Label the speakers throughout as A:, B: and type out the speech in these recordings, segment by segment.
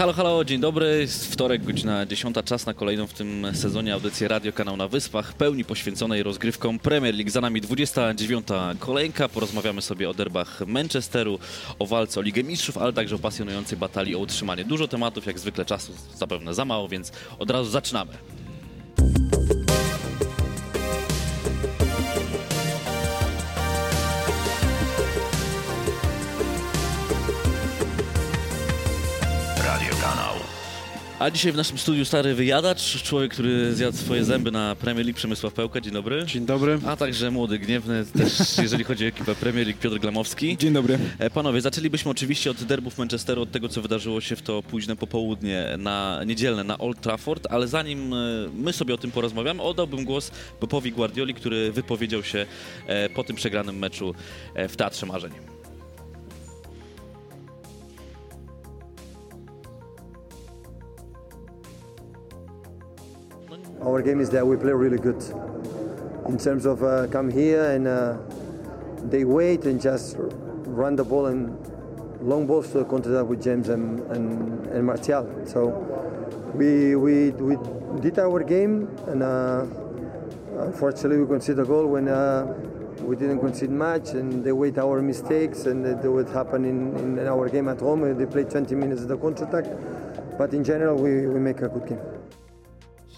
A: Halo, halo, dzień dobry. Jest wtorek, godzina 10. Czas na kolejną w tym sezonie audycję Radio Kanał na Wyspach, pełni poświęconej rozgrywkom Premier League. Za nami 29. kolejka. Porozmawiamy sobie o derbach Manchesteru, o walce o Ligę Mistrzów, ale także o pasjonującej batalii o utrzymanie. Dużo tematów, jak zwykle czasu zapewne za mało, więc od razu zaczynamy. A dzisiaj w naszym studiu stary wyjadacz, człowiek, który zjadł swoje zęby na Premier League, Przemysław Pełka. Dzień dobry.
B: Dzień dobry.
A: A także młody, gniewny, też jeżeli chodzi o ekipę Premier League, Piotr Glamowski.
B: Dzień dobry.
A: E, Panowie, zaczęlibyśmy oczywiście od derbów Manchesteru, od tego, co wydarzyło się w to późne popołudnie na niedzielne na Old Trafford, ale zanim e, my sobie o tym porozmawiamy, oddałbym głos Bobowi Guardioli, który wypowiedział się e, po tym przegranym meczu w Teatrze Marzeń.
C: Our game is that we play really good. In terms of uh, come here and uh, they wait and just run the ball and long balls to counter that with James and, and, and Martial. So we, we, we did our game and uh, unfortunately we conceded a goal when uh, we didn't concede much and they wait our mistakes and that would happen in, in our game at home. They play 20 minutes of the counter-attack. But in general, we, we make a good game.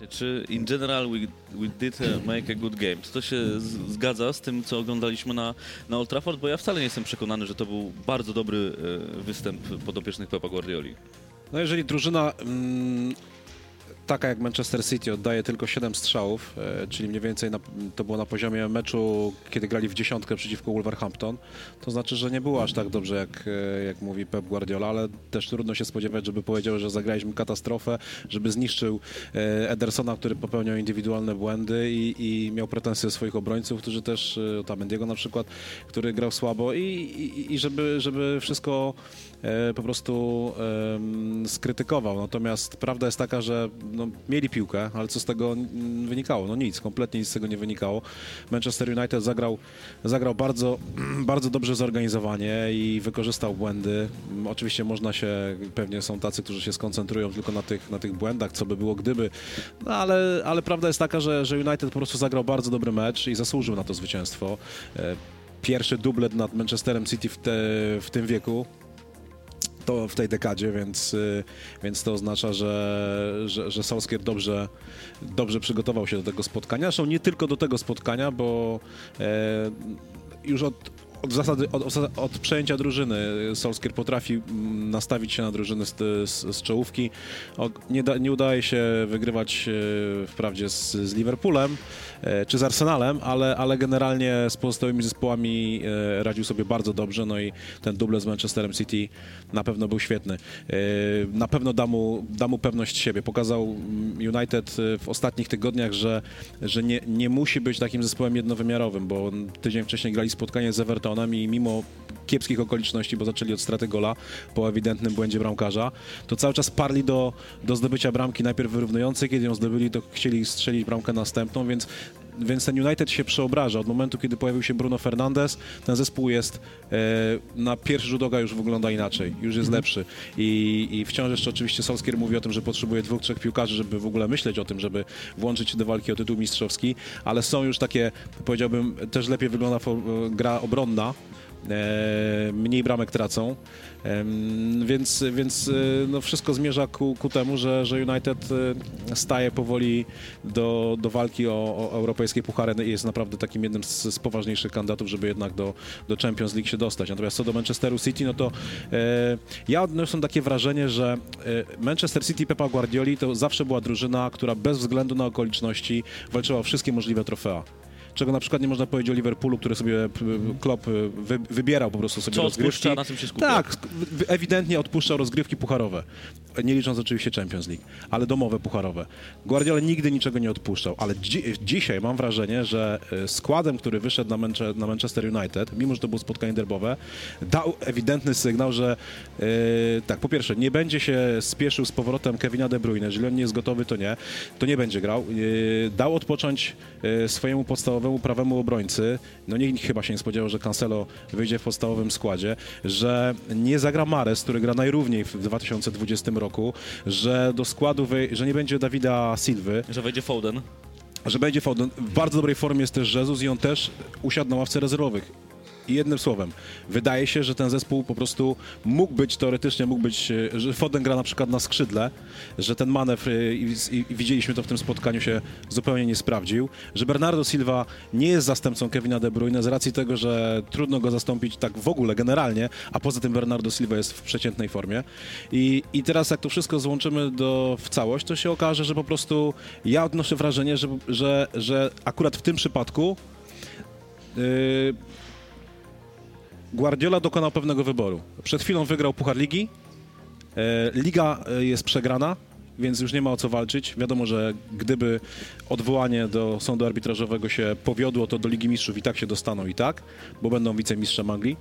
A: Czy in general we, we did uh, make a good game? Czy to się zgadza z tym, co oglądaliśmy na, na Old Trafford? Bo ja wcale nie jestem przekonany, że to był bardzo dobry e, występ podopiecznych Pepa Guardioli.
B: No jeżeli drużyna mm, taka jak Manchester City oddaje tylko 7 strzałów, e, czyli mniej więcej na, to było na poziomie meczu, kiedy grali w dziesiątkę przeciwko Wolverhampton, to znaczy, że nie było aż tak dobrze, jak, e, jak mówi Pep Guardiola, ale też trudno się spodziewać, żeby powiedział, że zagraliśmy katastrofę, żeby zniszczył e, Edersona, który popełniał indywidualne błędy i, i miał pretensje swoich obrońców, którzy też, e, Tamendiego na przykład, który grał słabo i, i, i żeby, żeby wszystko po prostu skrytykował. Natomiast prawda jest taka, że no, mieli piłkę, ale co z tego wynikało? No nic, kompletnie nic z tego nie wynikało. Manchester United zagrał, zagrał bardzo, bardzo dobrze zorganizowanie i wykorzystał błędy. Mm, Oczywiście można się, pewnie są tacy, którzy się skoncentrują tylko na tych, na tych błędach, co by było gdyby, no ale, ale prawda jest taka, że, że United po prostu zagrał bardzo dobry mecz i zasłużył na to zwycięstwo. E, Pierwszy dublet nad Manchesterem City w, te, w tym wieku, to w tej dekadzie, więc, y, więc to oznacza, że, że, że Solskjaer dobrze, dobrze przygotował się do tego spotkania. Zresztą nie tylko do tego spotkania, bo e, już od, od zasady, od, od, przejęcia drużyny Solskjaer potrafi mm, nastawić się na drużynę z, z, z czołówki. Nie, da, nie udaje się wygrywać e, wprawdzie z, z Liverpoolem czy z Arsenalem, ale, ale generalnie z pozostałymi zespołami e, radził sobie bardzo dobrze, no i ten duble z Manchesterem City na pewno był świetny. E, Na pewno da mu, da mu pewność siebie. Pokazał mm, United e, w ostatnich tygodniach, że, że nie, nie musi być takim zespołem jednowymiarowym, bo tydzień wcześniej grali spotkanie z Evertonem i mimo kiepskich okoliczności, bo zaczęli od straty gola po ewidentnym błędzie bramkarza, to cały czas parli do, do zdobycia bramki najpierw wyrównującej, kiedy ją zdobyli, to chcieli strzelić bramkę następną, więc więc ten United się przeobraża. Od momentu, kiedy pojawił się Bruno Fernandes, ten zespół jest e, na pierwszy rzut oka już wygląda inaczej, już jest lepszy. I, I wciąż jeszcze oczywiście Solskjaer mówi o tym, że potrzebuje dwóch, trzech piłkarzy, żeby w ogóle myśleć o tym, żeby włączyć się do walki o tytuł mistrzowski, ale są już takie, powiedziałbym, też lepiej wygląda gra obronna, mniej bramek tracą, więc, więc e, no wszystko zmierza ku, ku temu, że, że United e, staje powoli do, do walki o, o europejskie puchary. I jest naprawdę takim jednym z, z poważniejszych kandydatów, żeby jednak do, do Champions League się dostać. Natomiast co do Manchesteru City, no to e, ja odniosłem takie wrażenie, że e, Manchester City Pepa Guardioli to zawsze była drużyna, która bez względu na okoliczności walczyła o wszystkie możliwe trofea czego na przykład nie można powiedzieć o Liverpoolu, który sobie p- Klopp y, wy, wybierał po prostu sobie
A: Co
B: rozgrywki.
A: na tym się skupia.
B: Tak, ewidentnie odpuszczał rozgrywki pucharowe. Nie licząc oczywiście Champions League, ale domowe pucharowe. Guardiola nigdy niczego nie odpuszczał, ale dzi dzisiaj mam wrażenie, że y, składem, który wyszedł na, Manche na Manchester United, mimo że to było spotkanie derbowe, dał ewidentny sygnał, że yy, tak, po pierwsze, nie będzie się spieszył z powrotem Kevina De Bruyne, jeżeli on nie jest gotowy, to nie, to nie będzie grał. Yy, dał odpocząć yy, swojemu podstawowemu prawemu obrońcy, no nikt chyba się nie spodziewał, że Cancelo wyjdzie w podstawowym składzie, że nie zagra Mares, który gra najrówniej w 2020 roku że do składu, że nie będzie Dawida Silwy,
A: Że wejdzie Foden.
B: że będzie Foden. W bardzo dobrej formie jest też Jezus i on też usiadł na ławce rezerwowych. Jednym słowem, wydaje się, że ten zespół po prostu mógł być, teoretycznie mógł być, e, że Foden gra na przykład na skrzydle, że ten manewr, e, i, i, i widzieliśmy to w tym spotkaniu, się zupełnie nie sprawdził, że Bernardo Silva nie jest zastępcą Kevina De Bruyne z racji tego, że trudno go zastąpić tak w ogóle, generalnie, a poza tym Bernardo Silva jest w przeciętnej formie. I, i teraz jak to wszystko złączymy do, w całość, to się okaże, że po prostu ja odnoszę wrażenie, że, że, że akurat w tym przypadku yy, Guardiola dokonał pewnego wyboru. Przed chwilą wygrał Puchar Ligi, e, liga e, jest przegrana, więc już nie ma o co walczyć. Wiadomo, że gdyby odwołanie do sądu arbitrażowego się powiodło, to do Ligi Mistrzów i tak się dostaną i tak, bo będą wicemistrzem Anglii.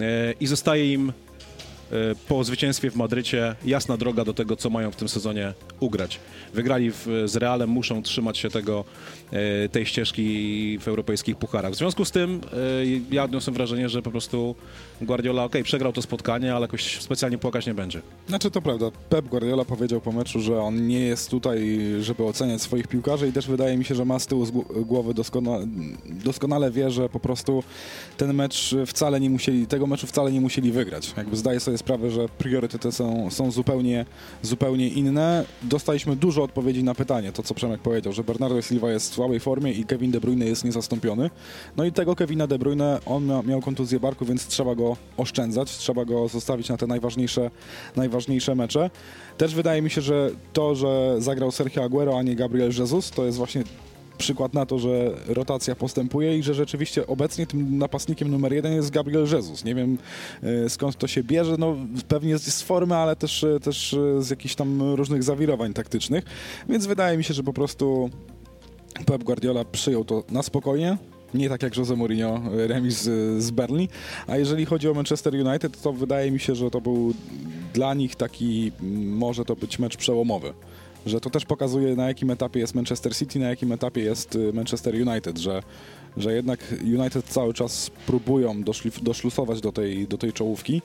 B: E, I zostaje im po zwycięstwie w Madrycie jasna droga do tego, co mają w tym sezonie ugrać. Wygrali w, z Realem, muszą trzymać się tego, e, tej ścieżki w europejskich pucharach. W związku z tym e, ja odniosłem wrażenie, że po prostu Guardiola, ok, przegrał to spotkanie, ale jakoś specjalnie płakać nie będzie.
D: Znaczy to prawda, Pep Guardiola powiedział po meczu, że on nie jest tutaj, żeby oceniać swoich piłkarzy i też wydaje mi się, że ma z tyłu z gł- głowy doskonale, doskonale wie, że po prostu ten mecz wcale nie musieli, tego meczu wcale nie musieli wygrać. Jakby zdaje sobie sprawę, że priorytety są, są zupełnie, zupełnie inne. Dostaliśmy dużo odpowiedzi na pytanie, to co Przemek powiedział, że Bernardo Silva jest w słabej formie i Kevin De Bruyne jest niezastąpiony. No i tego Kevina De Bruyne, on mia, miał kontuzję barku, więc trzeba go oszczędzać, trzeba go zostawić na te najważniejsze, najważniejsze mecze. Też wydaje mi się, że to, że zagrał Sergio Aguero, a nie Gabriel Jesus, to jest właśnie przykład na to, że rotacja postępuje i że rzeczywiście obecnie tym napastnikiem numer jeden jest Gabriel Jesus. Nie wiem e, skąd to się bierze, no pewnie z, formy, ale też, e, też e, z jakichś tam różnych zawirowań taktycznych, więc wydaje mi się, że po prostu Pep Guardiola przyjął to na spokojnie, nie tak jak Jose Mourinho, e, remis z, Berlin. A jeżeli chodzi o Manchester United, to wydaje mi się, że to był dla nich taki, m, może to być mecz przełomowy. Że to też pokazuje, na jakim etapie jest Manchester City, na jakim etapie jest y, Manchester United, że, że jednak United cały czas próbują doszlif- doszlusować do tej, do tej czołówki.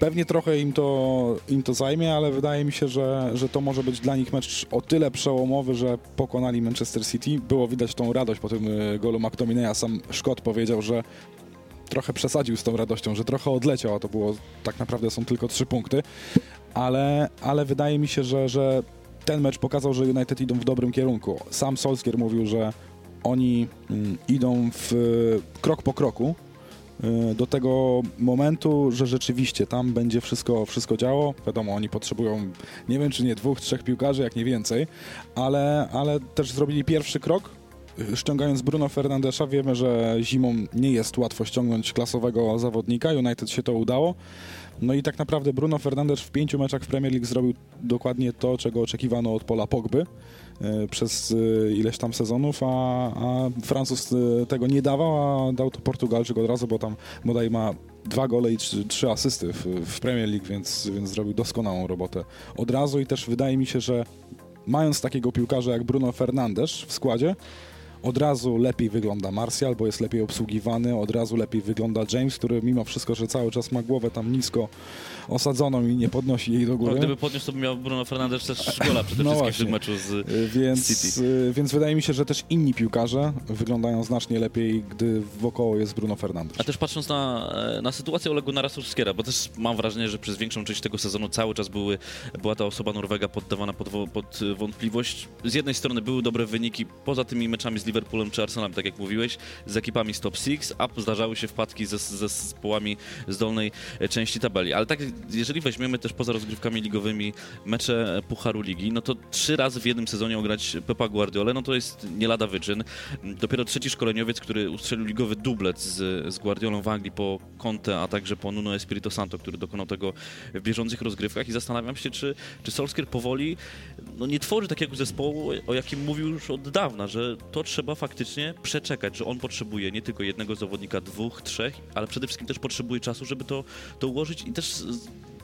D: Pewnie trochę im to, im to zajmie, ale wydaje mi się, że, że to może być dla nich mecz o tyle przełomowy, że pokonali Manchester City. Było widać tą radość po tym y, golu McTominaya. Sam Szkot powiedział, że trochę przesadził z tą radością, że trochę odleciał, a to było tak naprawdę są tylko trzy punkty. Ale, ale wydaje mi się, że, że ten mecz pokazał, że United idą w dobrym kierunku. Sam Solskjaer mówił, że oni mm, idą w krok po kroku y, do tego momentu, że rzeczywiście tam będzie wszystko, wszystko działo. Wiadomo, oni potrzebują nie wiem czy nie dwóch, trzech piłkarzy, jak nie więcej, ale, ale też zrobili pierwszy krok. Ściągając Bruno Fernandesza, wiemy, że zimą nie jest łatwo ściągnąć klasowego zawodnika. United się to udało. No i tak naprawdę Bruno Fernandes w pięciu meczach w Premier League zrobił dokładnie to, czego oczekiwano od Pola Pogby e, przez e, ileś tam sezonów, a, a Francuz e, tego nie dawał, a dał to Portugalczyk od razu, bo tam bodaj ma dwa gole i trzy, trzy asysty w, w Premier League, więc, więc zrobił doskonałą robotę od razu. I też wydaje mi się, że mając takiego piłkarza jak Bruno Fernandes w składzie, od razu lepiej wygląda Martial, bo jest lepiej obsługiwany, od razu lepiej wygląda James, który mimo wszystko, że cały czas ma głowę tam nisko osadzoną i nie podnosi jej do
A: No,
D: góry.
A: gdyby podniósł, to by miał Bruno Fernandes też gola przede
D: No
A: wszystkim w meczu z
D: Y, Więc,
A: City.
D: y, więc wydaje mi się, że też inni piłkarze wyglądają znacznie lepiej, gdy wokoło jest Bruno Fernandes.
A: A też patrząc na, e, na sytuację Olegu Narasowskiego, bo też mam wrażenie, że przez większą część tego sezonu cały czas były, była ta osoba Norwega poddawana pod, pod wątpliwość. Z jednej strony były dobre wyniki poza tymi meczami z Liverpoolem czy Arsenalem, tak jak mówiłeś, z ekipami z top 6, a zdarzały się wpadki ze, ze zespołami z dolnej części tabeli. Ale tak, jeżeli weźmiemy też poza rozgrywkami ligowymi mecze Pucharu Ligi, no to trzy razy w jednym sezonie ograć Pepa Guardiola, no to jest nie lada wyczyn. Dopiero trzeci szkoleniowiec, który ustrzelił ligowy dublet z, z Guardiolą w Anglii po Conte, a także po Nuno Espirito Santo, który dokonał tego w bieżących rozgrywkach i zastanawiam się, czy, czy Solskjaer powoli no, nie tworzy takiego zespołu, o jakim mówił już od dawna, że to trzeba faktycznie przeczekać, że on potrzebuje nie tylko jednego zawodnika, dwóch, trzech, ale przede wszystkim też potrzebuje czasu, żeby to, to ułożyć i też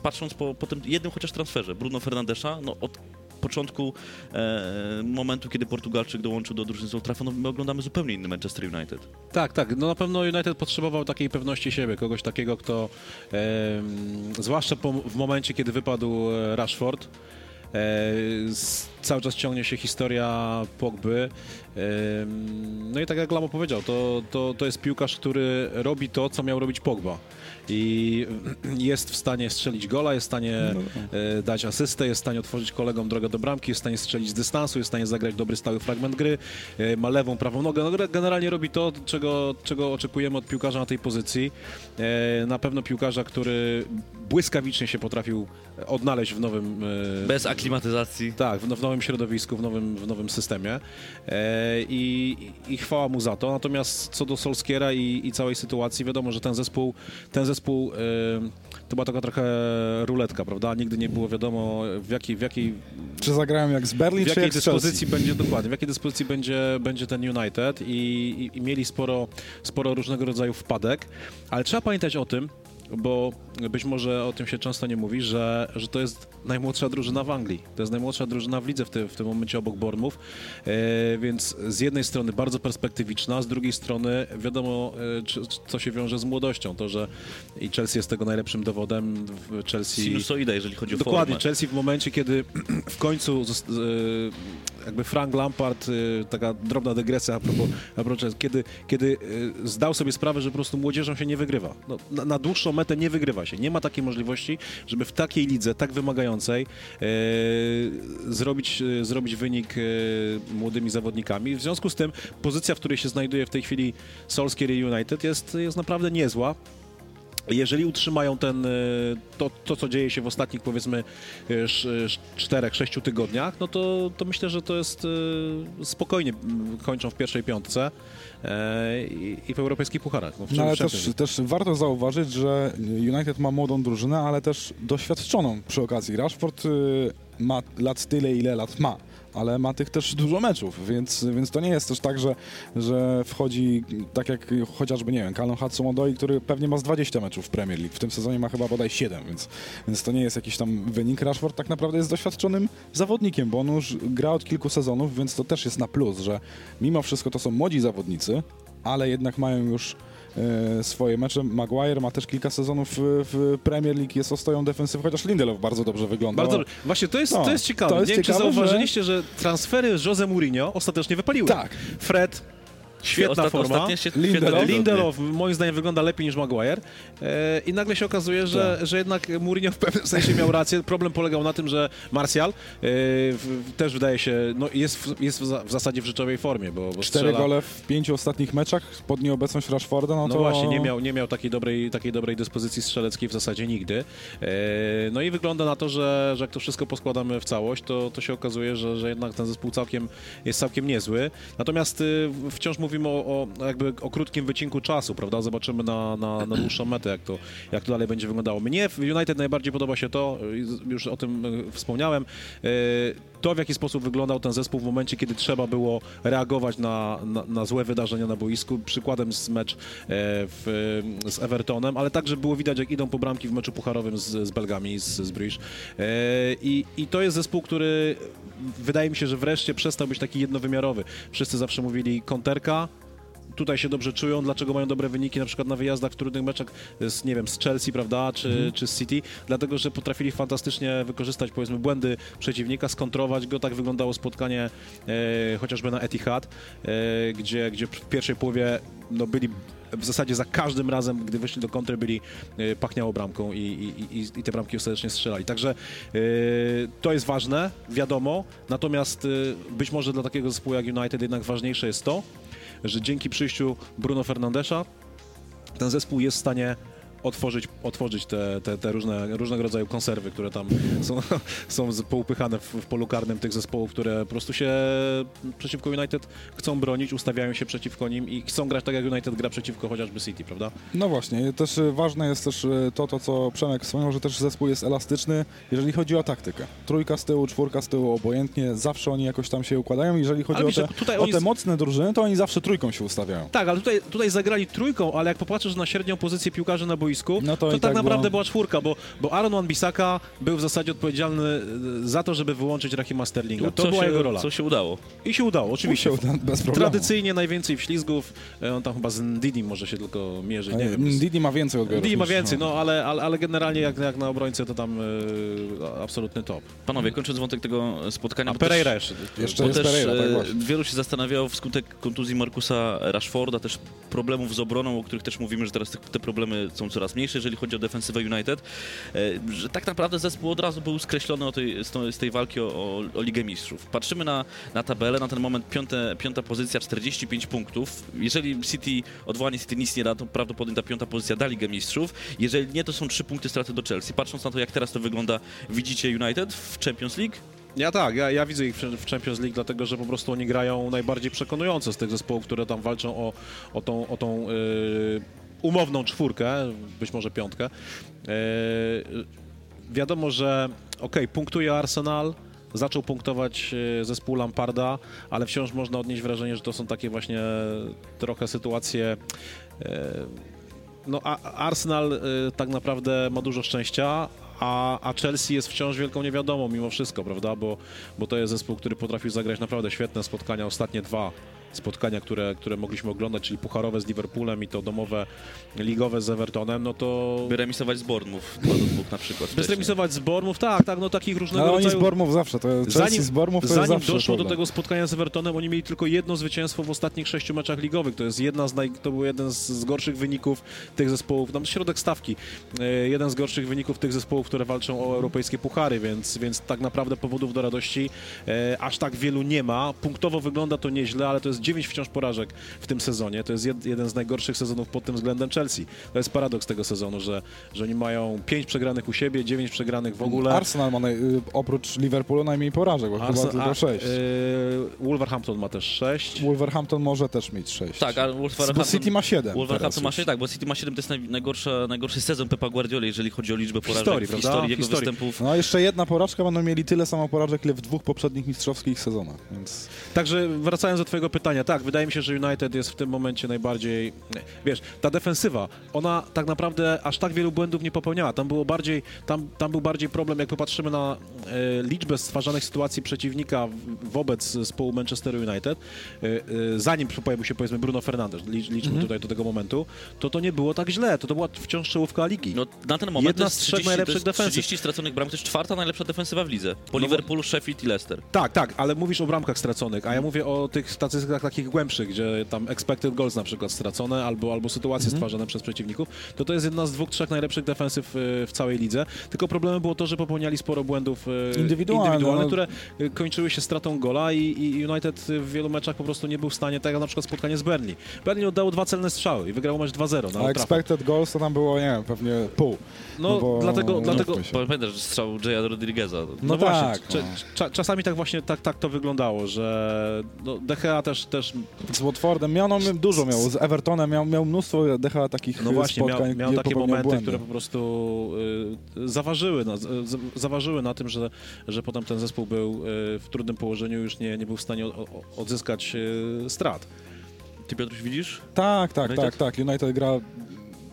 A: patrząc po, po tym jednym chociaż transferze Bruno Fernandesza, no od początku e, momentu, kiedy Portugalczyk dołączył do drużyny z Old Trafford, no, my oglądamy zupełnie inny Manchester United.
B: Tak, tak. No na pewno United potrzebował takiej pewności siebie, kogoś takiego, kto em, zwłaszcza po, w momencie, kiedy wypadł e, Rashford, e, cały czas ciągnie się historia Pogby. Em, no i tak jak Lamo powiedział, to, to, to jest piłkarz, który robi to, co miał robić Pogba. I jest w stanie strzelić gola, jest w stanie e, dać asystę, jest w stanie otworzyć kolegom drogę do bramki, jest w stanie strzelić z dystansu, jest w stanie zagrać dobry stały fragment gry, e, ma lewą, prawą nogę. No, generalnie robi to, czego, czego oczekujemy od piłkarza na tej pozycji. E, Na pewno piłkarza, który błyskawicznie się potrafił odnaleźć w nowym e,
A: Bez aklimatyzacji.
B: tak, w, w nowym środowisku, w nowym, w nowym systemie e, i, i chwała mu za to. Natomiast co do Solskiera i, i całej sytuacji, wiadomo, że ten zespół, ten zespół e, to była taka trochę ruletka, prawda? Nigdy nie było wiadomo w jakiej, w jakiej,
D: Czy zagrałem jak z Berlin,
B: w
D: czy
B: jakiej
D: jak
B: dyspozycji będzie dokładnie, w jakiej dyspozycji będzie, będzie ten United i, i, i mieli sporo, sporo różnego rodzaju wpadek, ale trzeba pamiętać o tym, bo być może o tym się często nie mówi, że, że to jest najmłodsza drużyna w Anglii. To jest najmłodsza drużyna w lidze w, tym w tym momencie obok Bormów, e, więc z jednej strony bardzo perspektywiczna, z drugiej strony wiadomo, e, czy, co się wiąże z młodością. To, że i Chelsea jest tego najlepszym dowodem. W Chelsea
A: Sinusoida, jeżeli chodzi o
B: Dokładnie,
A: formę.
B: Chelsea w momencie, kiedy w końcu e, jakby Frank Lampard, e, taka drobna dygresja a propos, a propos kiedy, kiedy e, zdał sobie sprawę, że po prostu młodzieżą się nie wygrywa. No, na, na dłuższą metę nie wygrywa się. Nie ma takiej możliwości, żeby w takiej lidze, tak wymagającej e, zrobić, e, zrobić wynik e, młodymi zawodnikami. W związku z tym pozycja, w której się znajduje w tej chwili Solskjaer United jest, jest naprawdę niezła. Jeżeli utrzymają ten, e, to, to, co dzieje się w ostatnich, powiedzmy, e, sz- sz- czterech, sześciu tygodniach, no to, to myślę, że to jest spokojnie m, kończą w pierwszej piątce e, i, w europejskich pucharach. No,
D: No ale też, też warto zauważyć, że United ma młodą drużynę, ale też doświadczoną przy okazji. Rashford y, ma lat tyle, ile lat ma, ale ma tych też dużo meczów, więc, więc to nie jest też tak, że, że wchodzi tak jak chociażby, nie wiem, Callum Hudson-Odoi, który pewnie ma z 20 meczów w Premier League. W tym sezonie ma chyba bodaj 7, więc, więc to nie jest jakiś tam wynik. Rashford tak naprawdę jest doświadczonym zawodnikiem, bo on już gra od kilku sezonów, więc to też jest na plus, że mimo wszystko to są młodzi zawodnicy, ale jednak mają już swoje mecze. Maguire ma też kilka sezonów w, Premier League, jest ostoją defensywy, chociaż Lindelof bardzo dobrze wygląda.
B: Bardzo dobrze. Właśnie to jest,
D: No,
B: to jest ciekawe.
D: to jest
B: nie wiem,
D: ciekawe,
B: czy zauważyliście, że... transfery Jose Mourinho ostatecznie wypaliły.
D: Tak.
B: Fred, świetna
A: Ostat-
B: forma.
D: Lindelof.
B: Lindelof moim zdaniem wygląda lepiej niż Maguire e, i nagle się okazuje, że,
D: Tak.
B: że jednak Mourinho w pewnym sensie miał rację. Problem polegał na tym, że Martial e, w, w, też wydaje się, no jest, w, jest w, za, w zasadzie w rzeczowej formie, bo, bo
D: Cztery
B: strzela,
D: gole w pięciu ostatnich meczach pod nieobecność Rashforda, no,
B: no
D: to...
B: właśnie, nie miał, nie miał takiej, dobrej, takiej dobrej dyspozycji strzeleckiej w zasadzie nigdy. E, no i wygląda na to, że, że jak to wszystko poskładamy w całość, to, to się okazuje, że, że jednak ten zespół całkiem, jest całkiem niezły. Natomiast y, wciąż mówimy o, o, jakby o krótkim wycinku czasu, prawda? Zobaczymy na, na, na dłuższą metę, jak to, jak to dalej będzie wyglądało. Mnie w United najbardziej podoba się to, już o tym y, wspomniałem, y, to w jaki sposób wyglądał ten zespół w momencie, kiedy trzeba było reagować na, na, na złe wydarzenia na boisku. Przykładem z mecz e, w, z Evertonem, ale także było widać, jak idą po bramki w meczu pucharowym z, z Belgami, z, z Bruges. E, i, I to jest zespół, który wydaje mi się, że wreszcie przestał być taki jednowymiarowy. Wszyscy zawsze mówili konterka, tutaj się dobrze czują, dlaczego mają dobre wyniki na przykład na wyjazdach w trudnych meczach z, nie wiem, z Chelsea, prawda, czy, czy z City, dlatego, że potrafili fantastycznie wykorzystać, powiedzmy, błędy przeciwnika, skontrować go, tak wyglądało spotkanie e, chociażby na Etihad, e, gdzie, gdzie w pierwszej połowie no, byli w zasadzie za każdym razem, gdy wyszli do kontry, byli e, pachniało bramką i, i, i, i te bramki ostatecznie strzelali. Także e, to jest ważne, wiadomo, natomiast e, być może dla takiego zespołu jak United jednak ważniejsze jest to, że dzięki przyjściu Bruno Fernandesza ten zespół jest w stanie otworzyć, otworzyć te, te, te różne, różnego rodzaju konserwy, które tam są, są poupychane w, w polu karnym tych zespołów, które po prostu się przeciwko United chcą bronić, ustawiają się przeciwko nim i chcą grać tak, jak United gra przeciwko chociażby City, prawda?
D: No właśnie, też y, ważne jest też y, to, to, co Przemek wspomniał, że też zespół jest elastyczny, jeżeli chodzi o taktykę. Trójka z tyłu, czwórka z tyłu, obojętnie, zawsze oni jakoś tam się układają. Jeżeli chodzi
B: Ale
D: o te,
B: tutaj
D: o te mocne drużyny, to oni zawsze trójką się ustawiają.
B: Tak, ale tutaj, tutaj zagrali trójką, ale jak popatrzysz na średnią pozycję piłkarzy na boisku, boisku,
D: No to
B: to, tak
D: tak
B: naprawdę
D: było.
B: była czwórka, bo, bo Aaron Wan-Bissaka był w zasadzie odpowiedzialny e, za to, żeby wyłączyć Rahima Sterlinga. To
A: co
B: była
A: się,
B: jego rola.
A: Co się udało.
B: I się udało, oczywiście.
D: Musiał tam bez problemu.
B: Tradycyjnie najwięcej wślizgów, e, on tam chyba z Ndidi może się tylko mierzy, nie wiem.
D: Didi ma więcej odbiorów.
B: Ndidi ma więcej, no ale, ale, ale generalnie jak, jak na obrońcę to tam e, absolutny top.
A: Panowie, kończąc wątek tego spotkania.
B: A Pereira
A: też-
B: jeszcze.
D: Jeszcze
A: Bo
D: jest
A: też
D: Pereira, tak właśnie.
A: wielu się zastanawiało wskutek kontuzji Markusa Rashforda, też problemów z obroną, o których też mówimy, że teraz te, te problemy są coraz mniejsze, jeżeli chodzi o defensywę United, e, że tak naprawdę zespół od razu był skreślony tej, z, tej walki o, o, Ligę Mistrzów. Patrzymy na, na tabelę, na ten moment piąte, piąta pozycja, 45 punktów. Jeżeli City, odwołanie City nic nie da, to prawdopodobnie ta piąta pozycja da Ligę Mistrzów. Jeżeli nie, to są trzy punkty straty do Chelsea. Patrząc na to, jak teraz to wygląda, widzicie United w Champions League?
B: Ja tak, ja, ja widzę ich w Champions League, dlatego że po prostu oni grają najbardziej przekonująco z tych zespołów, które tam walczą o, o tą, o tą yy, umowną czwórkę, być może piątkę. Yy, wiadomo, że okej, punktuje Arsenal, zaczął punktować yy, zespół Lamparda, ale wciąż można odnieść wrażenie, że to są takie właśnie trochę sytuacje yy, no, Arsenal tak naprawdę ma dużo szczęścia, a, a Chelsea jest wciąż wielką niewiadomą mimo wszystko, prawda? Bo, bo to jest zespół, który potrafił zagrać naprawdę świetne spotkania, ostatnie dwa spotkania, które, które mogliśmy oglądać, czyli pucharowe z Liverpoolem i to domowe ligowe z Evertonem, no to...
A: By remisować z Bournemouth 2 do 2 na przykład.
B: By zremisować z Bournemouth, tak, tak, no takich różnego
D: Ale oni z
B: rodzaju...
D: Bormów zawsze, to Chelsea
B: Zanim,
D: z Bormów to
B: zanim
D: jest zawsze
B: doszło do
D: problem.
B: tego spotkania z Evertonem, oni mieli tylko jedno zwycięstwo w ostatnich sześciu meczach ligowych. To jest jedna z naj, to był jeden z, gorszych wyników tych zespołów, tam środek stawki. E, jeden z gorszych wyników tych zespołów, które walczą o europejskie puchary, więc, więc tak naprawdę powodów do radości e, aż tak wielu nie ma. Punktowo wygląda to nieźle, ale to jest dziewięć wciąż porażek w tym sezonie. To jest jed, jeden z najgorszych sezonów pod tym względem Chelsea. To jest paradoks tego sezonu, że, że oni mają pięć przegranych u siebie, dziewięć przegranych w ogóle.
D: Arsenal ma naj, y, oprócz Liverpoolu najmniej porażek, bo chyba
B: Arsenal-
D: tylko
B: a,
D: 6.
B: e, Wolverhampton ma też 6.
D: Wolverhampton może też mieć 6.
A: Tak, a
D: Bo
A: Wolverhampton,
D: City ma 7.
A: Wolverhampton ma 6, tak, bo City ma 7, to jest naj, najgorsza, najgorszy sezon Pepa Guardiola, jeżeli chodzi o liczbę porażek
B: historii,
A: w
B: prawda?
A: historii
B: W
A: jego
B: historii.
A: występów.
D: No jeszcze jedna porażka, będą mieli tyle samo porażek, ile w dwóch poprzednich mistrzowskich sezonach, więc...
B: Także wracając do twojego pytania, tak, wydaje mi się, że United jest w tym momencie najbardziej, wiesz, ta defensywa, ona tak naprawdę aż tak wielu błędów nie popełniała. Tam było bardziej, tam, tam był bardziej problem, jak popatrzymy na e, liczbę stwarzanych sytuacji przeciwnika wobec zespołu Manchester United, e, e, zanim pojawił się powiedzmy Bruno Fernandes, licz, liczmy tutaj do tego momentu, to to nie było tak źle, to to była wciąż czołówka ligi.
A: No, na ten moment
B: Jedna
A: to jest
B: z trzech
A: 30,
B: najlepszych defensyw.
A: 30 straconych bramek, to jest czwarta najlepsza defensywa w lidze. Po
B: No
A: Liverpoolu, Sheffield i Leicester.
B: Tak, tak, ale mówisz o bramkach straconych, a ja mówię o tych statystykach takich głębszych, gdzie tam expected goals na przykład stracone albo, albo sytuacje stwarzane przez przeciwników, to to jest jedna z dwóch, trzech najlepszych defensyw y, w całej lidze. Tylko problemem było to, że popełniali sporo błędów y,
D: Indywidualne,
B: indywidualnych,
D: no.
B: które y, kończyły się stratą gola i, i United w wielu meczach po prostu nie był w stanie, tak jak na przykład spotkanie z Burnley. Burnley oddało dwa celne strzały i wygrał mecz 2-0 na
D: A expected goals to tam było, nie wiem, pewnie pół.
B: No,
D: bo-
B: dlatego- dlatego-.
A: Pamiętasz że strzał Jaya Rodrigueza.
D: No
B: właśnie,
D: tak,
B: cza-
D: no.
B: cza- czasami tak właśnie tak, tak to wyglądało, że no, De Gea też, też
D: Z Watfordem miał, no, dużo miał, z Evertonem miał, miał mnóstwo decha takich
B: No właśnie,
D: spotkań,
B: miał, miał takie momenty,
D: błędy.
B: które po prostu y, zaważyły, na, z, zaważyły na tym, że, że potem ten zespół był y, w trudnym położeniu, już nie, nie był w stanie o, o, odzyskać y, strat.
A: Ty Piotruś widzisz?
D: Tak, tak,
A: United?
D: tak, tak. United gra,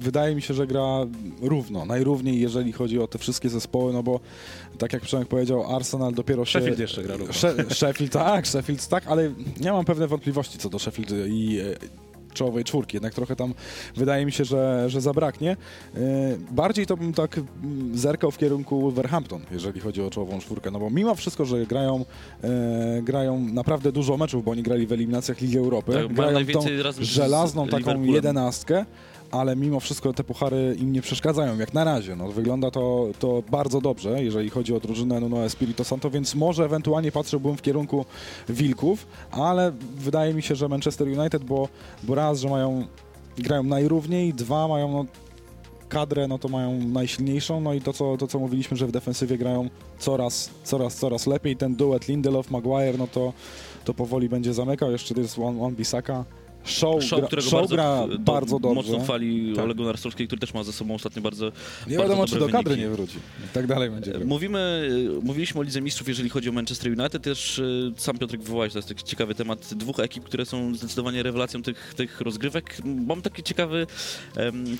D: wydaje mi się, że gra równo, najrówniej, jeżeli chodzi o te wszystkie zespoły, no bo tak jak Przemek powiedział, Arsenal dopiero się...
B: Sheffield jeszcze gra równo.
D: She- Sheffield, tak, Sheffield, tak, ale ja mam pewne wątpliwości co do Sheffield i e, czołowej czwórki, jednak trochę tam wydaje mi się, że, że zabraknie. E, Bardziej to bym tak mm, zerkał w kierunku Wolverhampton, jeżeli chodzi o czołową czwórkę, no bo mimo wszystko, że grają, e, grają naprawdę dużo meczów, bo oni grali w eliminacjach Ligi Europy,
A: Tak,
D: grają tą żelazną taką jedenastkę, ale mimo wszystko te puchary im nie przeszkadzają, jak na razie. No, wygląda to, to bardzo dobrze, jeżeli chodzi o drużynę Nuno Espirito Santo, więc może ewentualnie patrzyłbym w kierunku Wilków, ale wydaje mi się, że Manchester United, bo, bo raz, że mają grają najrówniej, dwa mają no, kadrę, no to mają najsilniejszą, no i to co, to, co mówiliśmy, że w defensywie grają coraz, coraz, coraz lepiej. Ten duet Lindelof-Maguire, no to, to powoli będzie zamykał. Jeszcze jest Wan Wan Bissaka, Show,
A: Show,
D: gra,
A: którego
D: show
A: bardzo,
D: gra
A: do-
D: bardzo dobrze.
A: mocno chwali
B: Tak.
A: Ole Gunnar Solskjaer, który też ma ze sobą ostatnio bardzo
D: Nie
A: bardzo
D: wiadomo, czy do kadry
A: wyniki.
D: nie wróci. I tak dalej będzie. grał.
A: Mówimy, mówiliśmy o Lidze Mistrzów, jeżeli chodzi o Manchester United, też e, sam Piotrek wywołałeś, to jest taki ciekawy temat dwóch ekip, które są zdecydowanie rewelacją tych, tych rozgrywek. Mam taki ciekawy,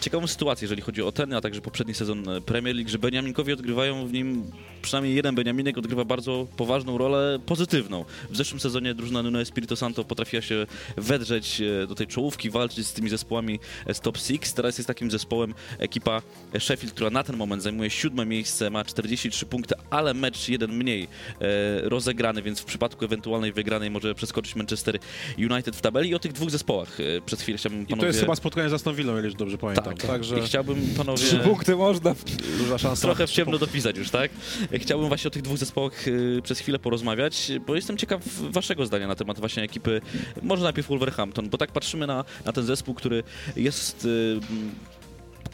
A: ciekawą sytuację, jeżeli chodzi o ten, a także poprzedni sezon Premier League, że Beniaminkowie odgrywają w nim, przynajmniej jeden Beniaminek odgrywa bardzo poważną rolę pozytywną. W zeszłym sezonie drużyna Nuno Espirito Santo potrafiła się wedrzeć e, do tej czołówki, walczyć z tymi zespołami z top 6. Teraz jest takim zespołem ekipa Sheffield, która na ten moment zajmuje siódme miejsce, ma 43 punkty, ale mecz jeden mniej e, rozegrany, więc w przypadku ewentualnej wygranej może przeskoczyć Manchester United w tabeli. I o tych dwóch zespołach e, przez chwilę chciałbym
B: I
A: panowie...
B: to jest chyba spotkanie z Aston Villą, jeśli dobrze pamiętam.
A: tak,
B: Także
A: I chciałbym panowie...
D: Trzy punkty można.
B: duża szansa.
A: Trochę w ciemno dopisać już, tak? Chciałbym właśnie o tych dwóch zespołach przez chwilę porozmawiać, bo jestem ciekaw waszego zdania na temat właśnie ekipy, może najpierw Wolverhampton, bo tak patrzymy na, na ten zespół, który jest y,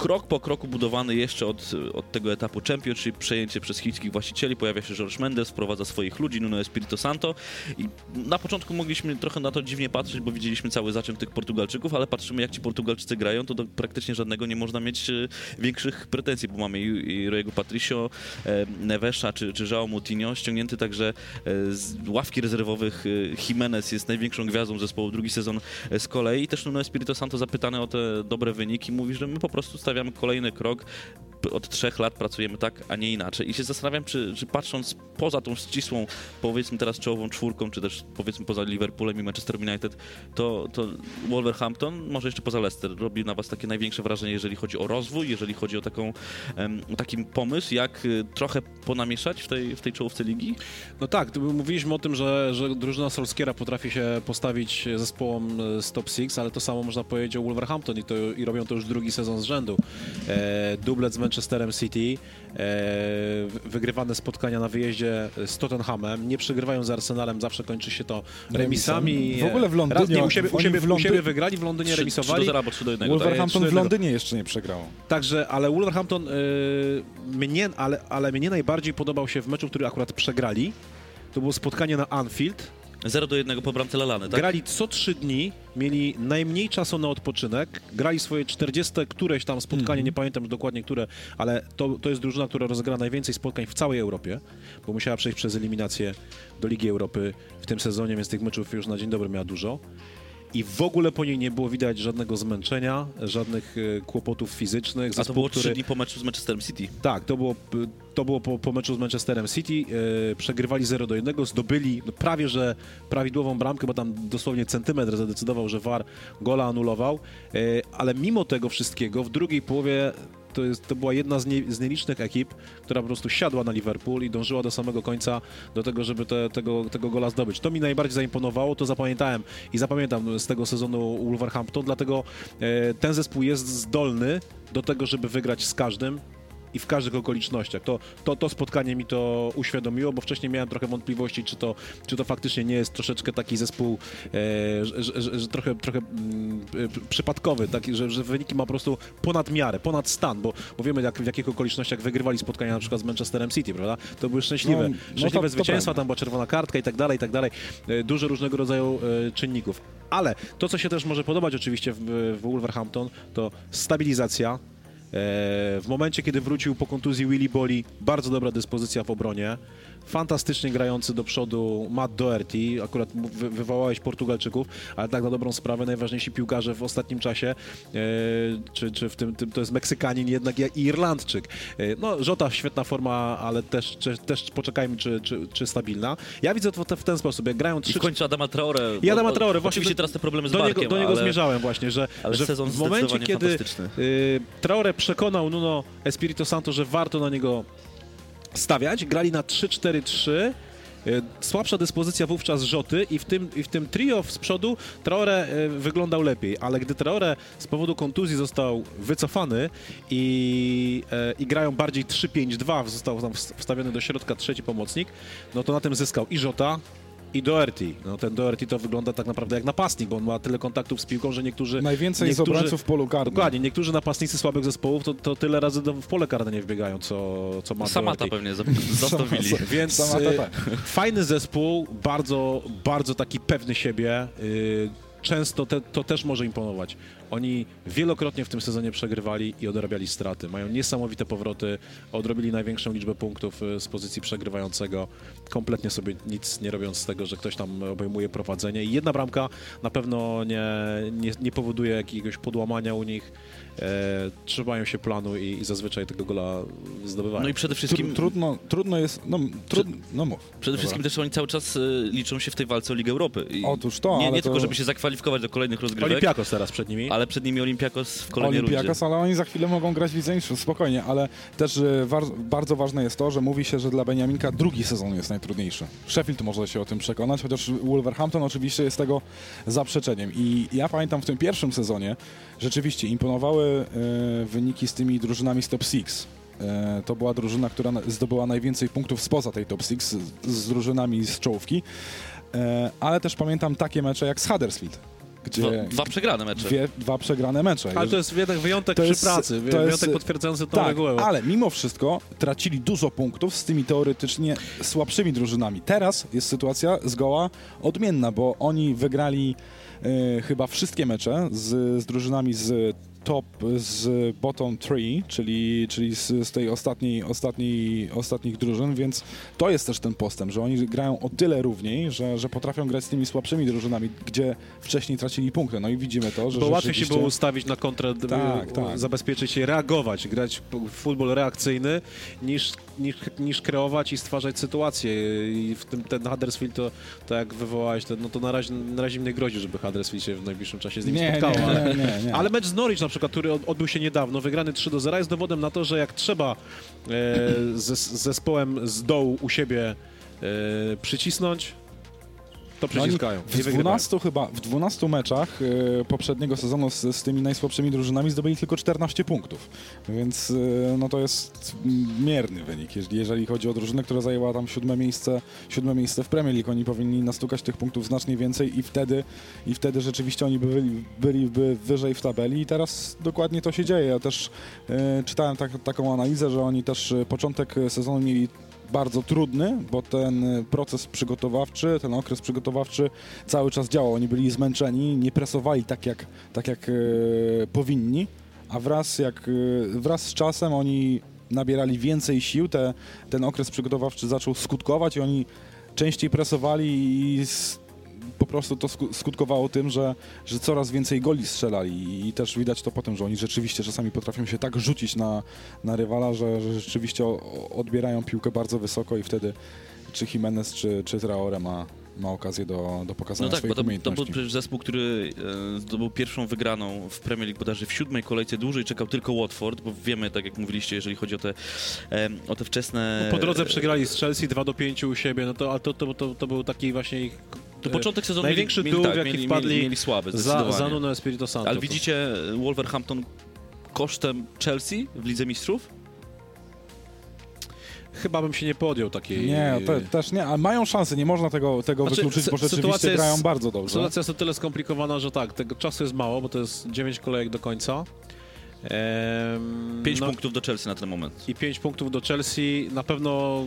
A: krok po kroku budowany jeszcze od, od tego etapu Championship, przejęcie przez chińskich właścicieli, pojawia się George Mendes, wprowadza swoich ludzi, Nuno Espirito Santo. I na początku mogliśmy trochę na to dziwnie patrzeć, bo widzieliśmy cały zaczep tych Portugalczyków, ale patrzymy jak ci Portugalczycy grają, to do praktycznie żadnego nie można mieć e, większych pretensji, bo mamy i, Royego Patricio, e, Nevesza czy, czy João Moutinho, ściągnięty także e, z ławki rezerwowych e, Jimenez jest największą gwiazdą zespołu, drugi sezon z kolei. I też Nuno Espirito Santo zapytany o te dobre wyniki mówi, że my po prostu stawiamy kolejny krok, od trzech lat pracujemy tak, a nie inaczej. I się zastanawiam, czy, czy patrząc poza tą ścisłą, powiedzmy teraz czołową czwórką, czy też powiedzmy poza Liverpoolem i Manchester United, to, to Wolverhampton, może jeszcze poza Leicester, robi na was takie największe wrażenie, jeżeli chodzi o rozwój, jeżeli chodzi o taką, o taki pomysł, jak y, trochę ponamieszać w tej, w tej czołówce ligi?
B: No tak, mówiliśmy o tym, że, że drużyna Solskiera potrafi się postawić zespołom e, z top 6, ale to samo można powiedzieć o Wolverhampton i, to, i robią to już drugi sezon z rzędu. E, dublet z Manchesterem City, e, wy- wygrywane spotkania na wyjeździe z Tottenhamem, nie przegrywają z Arsenalem, zawsze kończy się to remisami.
D: W ogóle w Londynie-
B: Raz nie, u, siebie, u, siebie,
D: w Londy-
B: u siebie wygrali, w Londynie
A: 3, 3 do
B: remisowali.
A: 0 albo 3 do 1. tak?
D: Wolverhampton w Londynie jeszcze nie przegrał.
B: Także, ale Wolverhampton y, mnie, ale, ale mnie najbardziej podobał się w meczu, który akurat przegrali. To było spotkanie na Anfield.
A: 0 do 1 po bramce Lalany, tak?
B: Grali co trzy dni, mieli najmniej czasu na odpoczynek, grali swoje 40 któreś tam spotkanie, nie pamiętam dokładnie które, ale to, to jest drużyna, która rozegrała najwięcej spotkań w całej Europie, bo musiała przejść przez eliminację do Ligi Europy w tym sezonie, więc tych meczów już na dzień dobry miała dużo. I w ogóle po niej nie było widać żadnego zmęczenia, żadnych e, kłopotów fizycznych.
A: A to
B: Zespół,
A: było 3
B: który-
A: dni po meczu z Manchesterem City.
B: tak, to było, to było po, po meczu z Manchesterem City. E, przegrywali 0 do 1, zdobyli no, prawie że prawidłową bramkę, bo tam dosłownie centymetr zadecydował, że VAR gola anulował. E, ale mimo tego wszystkiego w drugiej połowie to, jest, to była jedna z, nie, z nielicznych ekip, która po prostu siadła na Liverpool i dążyła do samego końca do tego, żeby te, tego, tego gola zdobyć. To mi najbardziej zaimponowało, to zapamiętałem i zapamiętam z tego sezonu Wolverhampton, dlatego e, ten zespół jest zdolny do tego, żeby wygrać z każdym i w każdych okolicznościach. To, to, to spotkanie mi to uświadomiło, bo wcześniej miałem trochę wątpliwości, czy to, czy to faktycznie nie jest troszeczkę taki zespół, e, że, że, że, trochę, trochę mm, e, przypadkowy, taki, że, że wyniki ma po prostu ponad miarę, ponad stan, bo, bo wiemy jak, w jakich okolicznościach wygrywali spotkania na przykład z Manchesterem City, prawda? To były szczęśliwe,
D: No, no
B: szczęśliwe
D: to- to
B: zwycięstwa,
D: prawda.
B: tam była czerwona kartka i tak dalej, i tak dalej. E, Dużo różnego rodzaju e, czynników. Ale to, co się też może podobać oczywiście w, w Wolverhampton, to stabilizacja, W momencie, kiedy wrócił po kontuzji Willy Boli, bardzo dobra dyspozycja w obronie. Fantastycznie grający do przodu Matt Doherty. Akurat wy, wywołałeś Portugalczyków, ale tak na dobrą sprawę najważniejsi piłkarze w ostatnim czasie, e, czy, czy w tym, tym to jest Meksykanin jednak jak i Irlandczyk. E, no, Żota świetna forma, ale też, czy, też poczekajmy, czy, czy, czy stabilna. Ja widzę to w ten sposób, jak grają
A: I
B: trzy...
A: w końcu Adama Traore.
B: I Adama Traore, właśnie
A: Oczywiście teraz te problemy z
B: do
A: barkiem,
B: niego, do niego
A: ale...
B: zmierzałem właśnie, że, że w momencie, kiedy
A: fantastyczny.
B: y, Traore przekonał Nuno Espirito Santo, że warto na niego stawiać, grali na 3-4-3, y, Słabsza dyspozycja wówczas Rzoty i w tym, i w tym trio z przodu Traore y, wyglądał lepiej, ale gdy Traore z powodu kontuzji został wycofany i, e, i grają bardziej 3-5-2, został tam ws- wstawiony do środka trzeci pomocnik, no to na tym zyskał i Żota, i Doherty. No ten Doherty to wygląda tak naprawdę jak napastnik, bo on ma tyle kontaktów z piłką, że niektórzy...
D: Najwięcej z
B: niektórzy,
D: obrońców w polu karnym.
B: Dokładnie, niektórzy napastnicy słabych zespołów to, to tyle razy do, w pole karne nie wbiegają, co, co ma
A: Samata
B: Doherty.
A: pewnie zastąpili.
B: Więc
D: Sama
B: y,
D: ta, tak.
B: fajny zespół, bardzo, bardzo taki pewny siebie. y, często te, to też może imponować. Oni wielokrotnie w tym sezonie przegrywali i odrabiali straty. Mają niesamowite powroty, odrobili największą liczbę punktów y, z pozycji przegrywającego, kompletnie sobie nic nie robiąc z tego, że ktoś tam obejmuje prowadzenie. I jedna bramka na pewno nie, nie, nie powoduje jakiegoś podłamania u nich. E, trzymają się planu i, i zazwyczaj tego gola zdobywają.
A: No i przede wszystkim...
D: Tru, trudno, trudno jest, no, trud, no mów.
A: Przede
D: Dobra.
A: wszystkim też oni cały czas y, liczą się w tej walce o Ligę Europy. I
D: Otóż to,
A: nie,
D: ale
A: nie tylko,
D: to-
A: żeby się zakwalifikować do kolejnych rozgrywek,
B: Olimpiakos teraz przed nimi.
A: ale przed nimi Olimpiakos w kolejnej
D: Olimpiakos, ale oni za chwilę mogą grać w Mistrzów, spokojnie, ale też e, war, bardzo ważne jest to, że mówi się, że dla Beniaminka drugi sezon jest najtrudniejszy. Sheffield może się o tym przekonać, chociaż Wolverhampton oczywiście jest tego zaprzeczeniem. I ja pamiętam w tym pierwszym sezonie rzeczywiście imponowały e, wyniki z tymi drużynami z top 6. E, To była drużyna, która zdobyła najwięcej punktów spoza tej top 6 z, z drużynami z czołówki. Ale też pamiętam takie mecze jak z Huddersfield, gdzie
A: Dwa, dwa przegrane mecze.
D: dwie, dwa przegrane mecze.
B: Ale to jest jednak wyjątek
D: To
B: przy
D: jest-
B: pracy,
D: to
B: wyjątek
D: jest-
B: potwierdzający tą
D: tak,
B: regułę.
D: ale mimo wszystko tracili dużo punktów z tymi teoretycznie słabszymi drużynami. Teraz jest sytuacja zgoła odmienna, bo oni wygrali e, chyba wszystkie mecze z, z drużynami z top, z bottom three, czyli, czyli z, z tej ostatniej, ostatniej, ostatnich drużyn, więc to jest też ten postęp, że oni grają o tyle równiej, że, że potrafią grać z tymi słabszymi drużynami, gdzie wcześniej tracili punkty. No i widzimy to, że
B: Bo łatwiej się było ustawić na kontrę,
D: Tak,
B: y,
D: tak.
B: zabezpieczyć się, reagować, grać w futbol reakcyjny, niż, niż, niż kreować i stwarzać sytuacje. I w tym ten Huddersfield, to, to jak wywołałeś, to, no to na razie, na razie mi nie grozi, żeby Huddersfield się w najbliższym czasie z nim
D: Nie,
B: spotkało.
D: nie,
B: ale,
D: nie, nie.
B: ale mecz z Norwich na przykład, który od- odbył się niedawno, wygrany 3 do 0, jest dowodem na to, że jak trzeba e, z zespołem z dołu u siebie e, przycisnąć, to
D: No
B: przyciskają.
D: w
B: i wygrywają.
D: 12 chyba, w 12 meczach e, poprzedniego sezonu z, z tymi najsłabszymi drużynami zdobyli tylko 14 punktów. Więc e, no to jest mierny wynik, jeżeli, jeżeli chodzi o drużynę, która zajęła tam siódme miejsce, siódme miejsce w Premier League. Oni powinni nastukać tych punktów znacznie więcej i wtedy, i wtedy rzeczywiście oni by byli, byliby wyżej w tabeli i teraz dokładnie to się dzieje. Ja też e, czytałem tak, taką analizę, że oni też początek sezonu mieli bardzo trudny, bo ten y, proces przygotowawczy, ten okres przygotowawczy cały czas działał. Oni byli zmęczeni, nie presowali tak jak, tak jak e, powinni, a wraz, jak, e, wraz z czasem oni nabierali więcej sił, te, ten okres przygotowawczy zaczął skutkować i oni częściej presowali i s- po prostu to sku- skutkowało tym, że, że coraz więcej goli strzelali i też widać to potem, że oni rzeczywiście czasami potrafią się tak rzucić na, na rywala, że, że rzeczywiście odbierają piłkę bardzo wysoko i wtedy czy Jimenez, czy, czy Traore ma, ma okazję do, do pokazania
A: No tak,
D: swoich
A: bo to, to
D: umiejętności.
A: był przecież zespół, który e, zdobył pierwszą wygraną w Premier League bodajże w siódmej kolejce. Dłużej czekał tylko Watford, bo wiemy, tak jak mówiliście, jeżeli chodzi o te, e, o te wczesne...
B: Po drodze przegrali z Chelsea 2 do 5 u siebie, no to, ale to, to, to, to był taki właśnie ich
A: To początek sezonu
B: największy
A: mieli,
B: dół,
A: tak,
B: jaki
A: mieli,
B: wpadli
A: mieli, mieli słaby,
B: za, za Nuno Espirito Santo.
A: Ale widzicie Wolverhampton kosztem Chelsea w Lidze Mistrzów?
B: Chyba bym się nie podjął takiej...
D: Nie, to, też nie, ale mają szansę, nie można tego, tego
B: Znaczy,
D: wykluczyć, bo rzeczywiście
B: jest-
D: grają bardzo dobrze.
B: Sytuacja jest o tyle skomplikowana, że tak, tego czasu jest mało, bo to jest 9 kolejek do końca. Ehm,
A: Pięć
B: no
A: punktów do Chelsea na ten moment.
B: I 5 punktów do Chelsea. Na pewno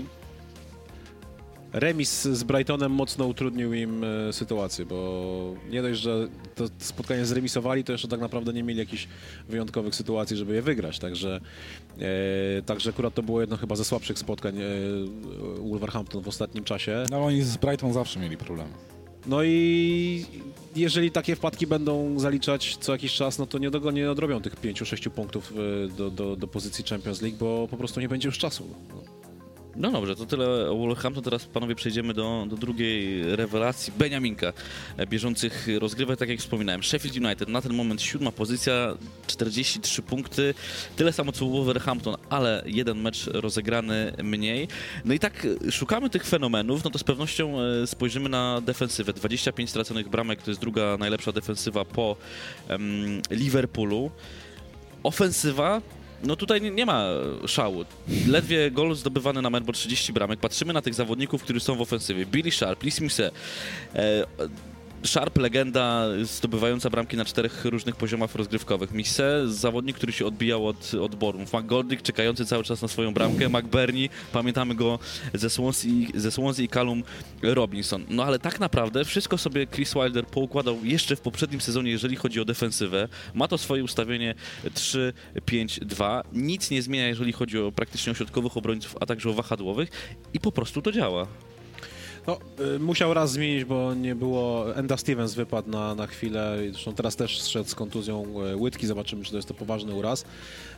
B: remis z Brightonem mocno utrudnił im e, sytuację, bo nie dość, że to spotkanie zremisowali, to jeszcze tak naprawdę nie mieli jakichś wyjątkowych sytuacji, żeby je wygrać. Także, e, także akurat to było jedno chyba ze słabszych spotkań e, Wolverhampton w ostatnim czasie.
D: No oni z Brighton zawsze mieli problemy.
B: No i jeżeli takie wpadki będą zaliczać co jakiś czas, no to nie, dogo- nie odrobią tych 5-6 punktów e, do, do, do pozycji Champions League, bo po prostu nie będzie już czasu. No.
A: No dobrze, to tyle o Wolverhampton. Teraz panowie przejdziemy do, do drugiej rewelacji Beniaminka e, bieżących rozgrywek, tak jak wspominałem. Sheffield United na ten moment siódma pozycja, 43 punkty, tyle samo co Wolverhampton, ale jeden mecz rozegrany mniej. No i tak e, szukamy tych fenomenów, no to z pewnością e, spojrzymy na defensywę. 25 straconych bramek to jest druga najlepsza defensywa po em, Liverpoolu. Ofensywa no tutaj nie, ma szału. Ledwie gol zdobywany na mecz, bo 30 bramek. Patrzymy na tych zawodników, którzy są w ofensywie. Billy Sharp, Lee Smith, e, Sharp, legenda zdobywająca bramki na czterech różnych poziomach rozgrywkowych. Mise, zawodnik, który się odbijał od odborów. McGordick czekający cały czas na swoją bramkę. McBurney, pamiętamy go ze Swansea, ze Swansea i Callum Robinson. No ale tak naprawdę wszystko sobie Chris Wilder poukładał jeszcze w poprzednim sezonie, jeżeli chodzi o defensywę. Ma to swoje ustawienie 3-5-2. Nic nie zmienia, jeżeli chodzi o praktycznie ośrodkowych obrońców, a także o wahadłowych i po prostu to działa.
B: No, y, musiał raz zmienić, bo nie było. Enda Stevens wypadł na, na chwilę. Zresztą teraz też zszedł z kontuzją e, łydki. Zobaczymy, czy to jest to poważny uraz.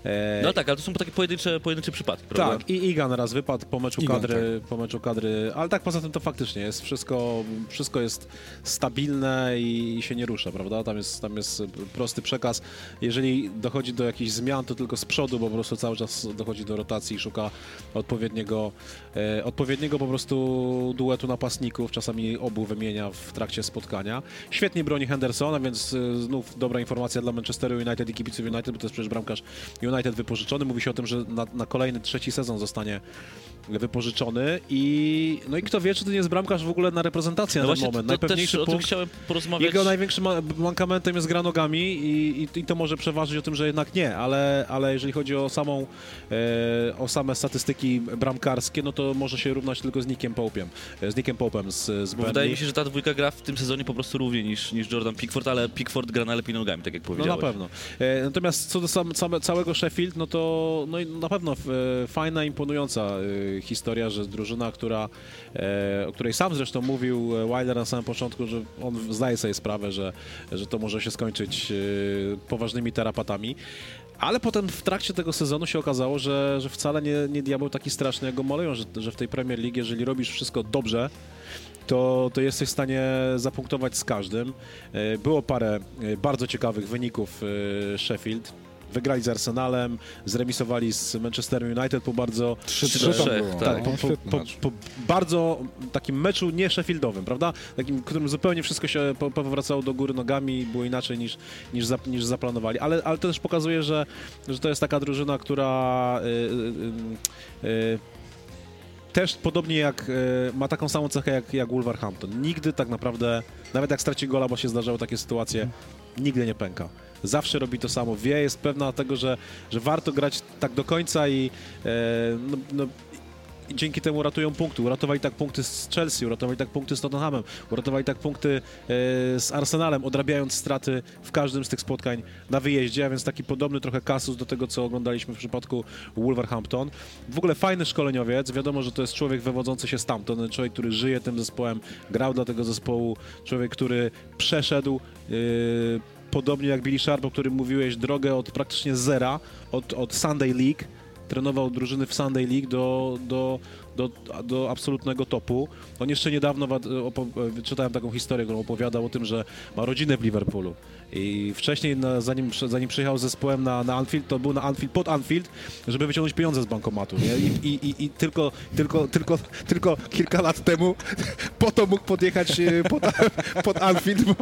B: E,
A: No tak, ale to są takie pojedyncze, pojedyncze przypadki, prawda?
B: Tak, i Igan raz wypadł po meczu
D: Egan,
B: kadry, po meczu kadry, ale tak poza tym to faktycznie jest wszystko, wszystko jest stabilne i, się nie rusza, prawda? Tam jest, tam jest prosty przekaz. Jeżeli dochodzi do jakichś zmian, to tylko z przodu, bo po prostu cały czas dochodzi do rotacji i szuka odpowiedniego, e, odpowiedniego po prostu duetu napastników, czasami obu wymienia w trakcie spotkania. Świetnie broni Hendersona, więc e, znów dobra informacja dla Manchesteru United i kibiców United, bo to jest przecież bramkarz United wypożyczony. Mówi się o tym, że na, na kolejny, trzeci sezon zostanie wypożyczony i no i kto wie, czy to nie jest bramkarz w ogóle na reprezentację
A: No
B: na ten
A: właśnie,
B: moment.
A: to, też
B: Najpewniejszy
A: o tym
B: punkt.
A: chciałem porozmawiać.
B: Jego największym ma- mankamentem jest gra nogami i, i, i to może przeważyć o tym, że jednak nie, ale, ale jeżeli chodzi o samą, e, o same statystyki bramkarskie, no to może się równać tylko z Nickiem Pope'em, e, z Nickiem Pope'em z, z
A: Bo wydaje mi się, że ta dwójka gra w tym sezonie po prostu równie niż, niż Jordan Pickford, ale Pickford gra najlepiej nogami, tak jak
B: No
A: powiedziałeś.
B: na pewno. E, natomiast co do sam, same, całego Sheffield, no to no i na pewno e, fajna, imponująca e, historia, że drużyna, która, e, o której sam zresztą mówił e, Wilder na samym początku, że on zdaje sobie sprawę, że, że to może się skończyć poważnymi tarapatami. Ale potem w trakcie tego sezonu się okazało, że, że wcale nie, nie diabeł taki straszny, jak go malują, że, że w tej Premier League, jeżeli robisz wszystko dobrze, to, to jesteś w stanie zapunktować z każdym. E, Było parę e, bardzo ciekawych wyników e, Sheffield. Wygrali z Arsenalem, zremisowali z Manchester United po bardzo
D: 3-3 tam
A: trzech,
D: było.
A: tak.
B: tak, po, po, po, po bardzo takim meczu nie Sheffieldowym, prawda? Takim, którym zupełnie wszystko się po- powracało do góry nogami i było inaczej niż, niż, zap, niż zaplanowali. Ale, ale to też pokazuje, że, że to jest taka drużyna, która y, y, y, y, też podobnie jak y, ma taką samą cechę jak, jak Wolverhampton. Nigdy tak naprawdę, nawet jak straci gola, bo się zdarzały takie sytuacje, nigdy nie pęka. Zawsze robi to samo. Wie, jest pewna tego, że, że warto grać tak do końca i e, no, no, dzięki temu ratują punkty. Uratowali tak punkty z Chelsea, uratowali tak punkty z Tottenhamem, uratowali tak punkty e, z Arsenalem, odrabiając straty w każdym z tych spotkań na wyjeździe, a więc taki podobny trochę kasus do tego, co oglądaliśmy w przypadku Wolverhampton. W ogóle fajny szkoleniowiec, wiadomo, że to jest człowiek wywodzący się stamtąd, człowiek, który żyje tym zespołem, grał dla tego zespołu, człowiek, który przeszedł e, podobnie jak Billy Sharp, o którym mówiłeś, drogę od praktycznie zera, od, od Sunday League, trenował drużyny w Sunday League do, do, do, do absolutnego topu. On jeszcze niedawno czytałem taką historię, którą opowiadał o tym, że ma rodzinę w Liverpoolu. I wcześniej, na, zanim, zanim przyjechał z zespołem na, na Anfield, to był na Anfield, pod Anfield, żeby wyciągnąć pieniądze z bankomatu. I, i, i, I tylko, tylko, tylko, tylko kilka lat temu po to mógł podjechać e, pod, pod Anfield, bo,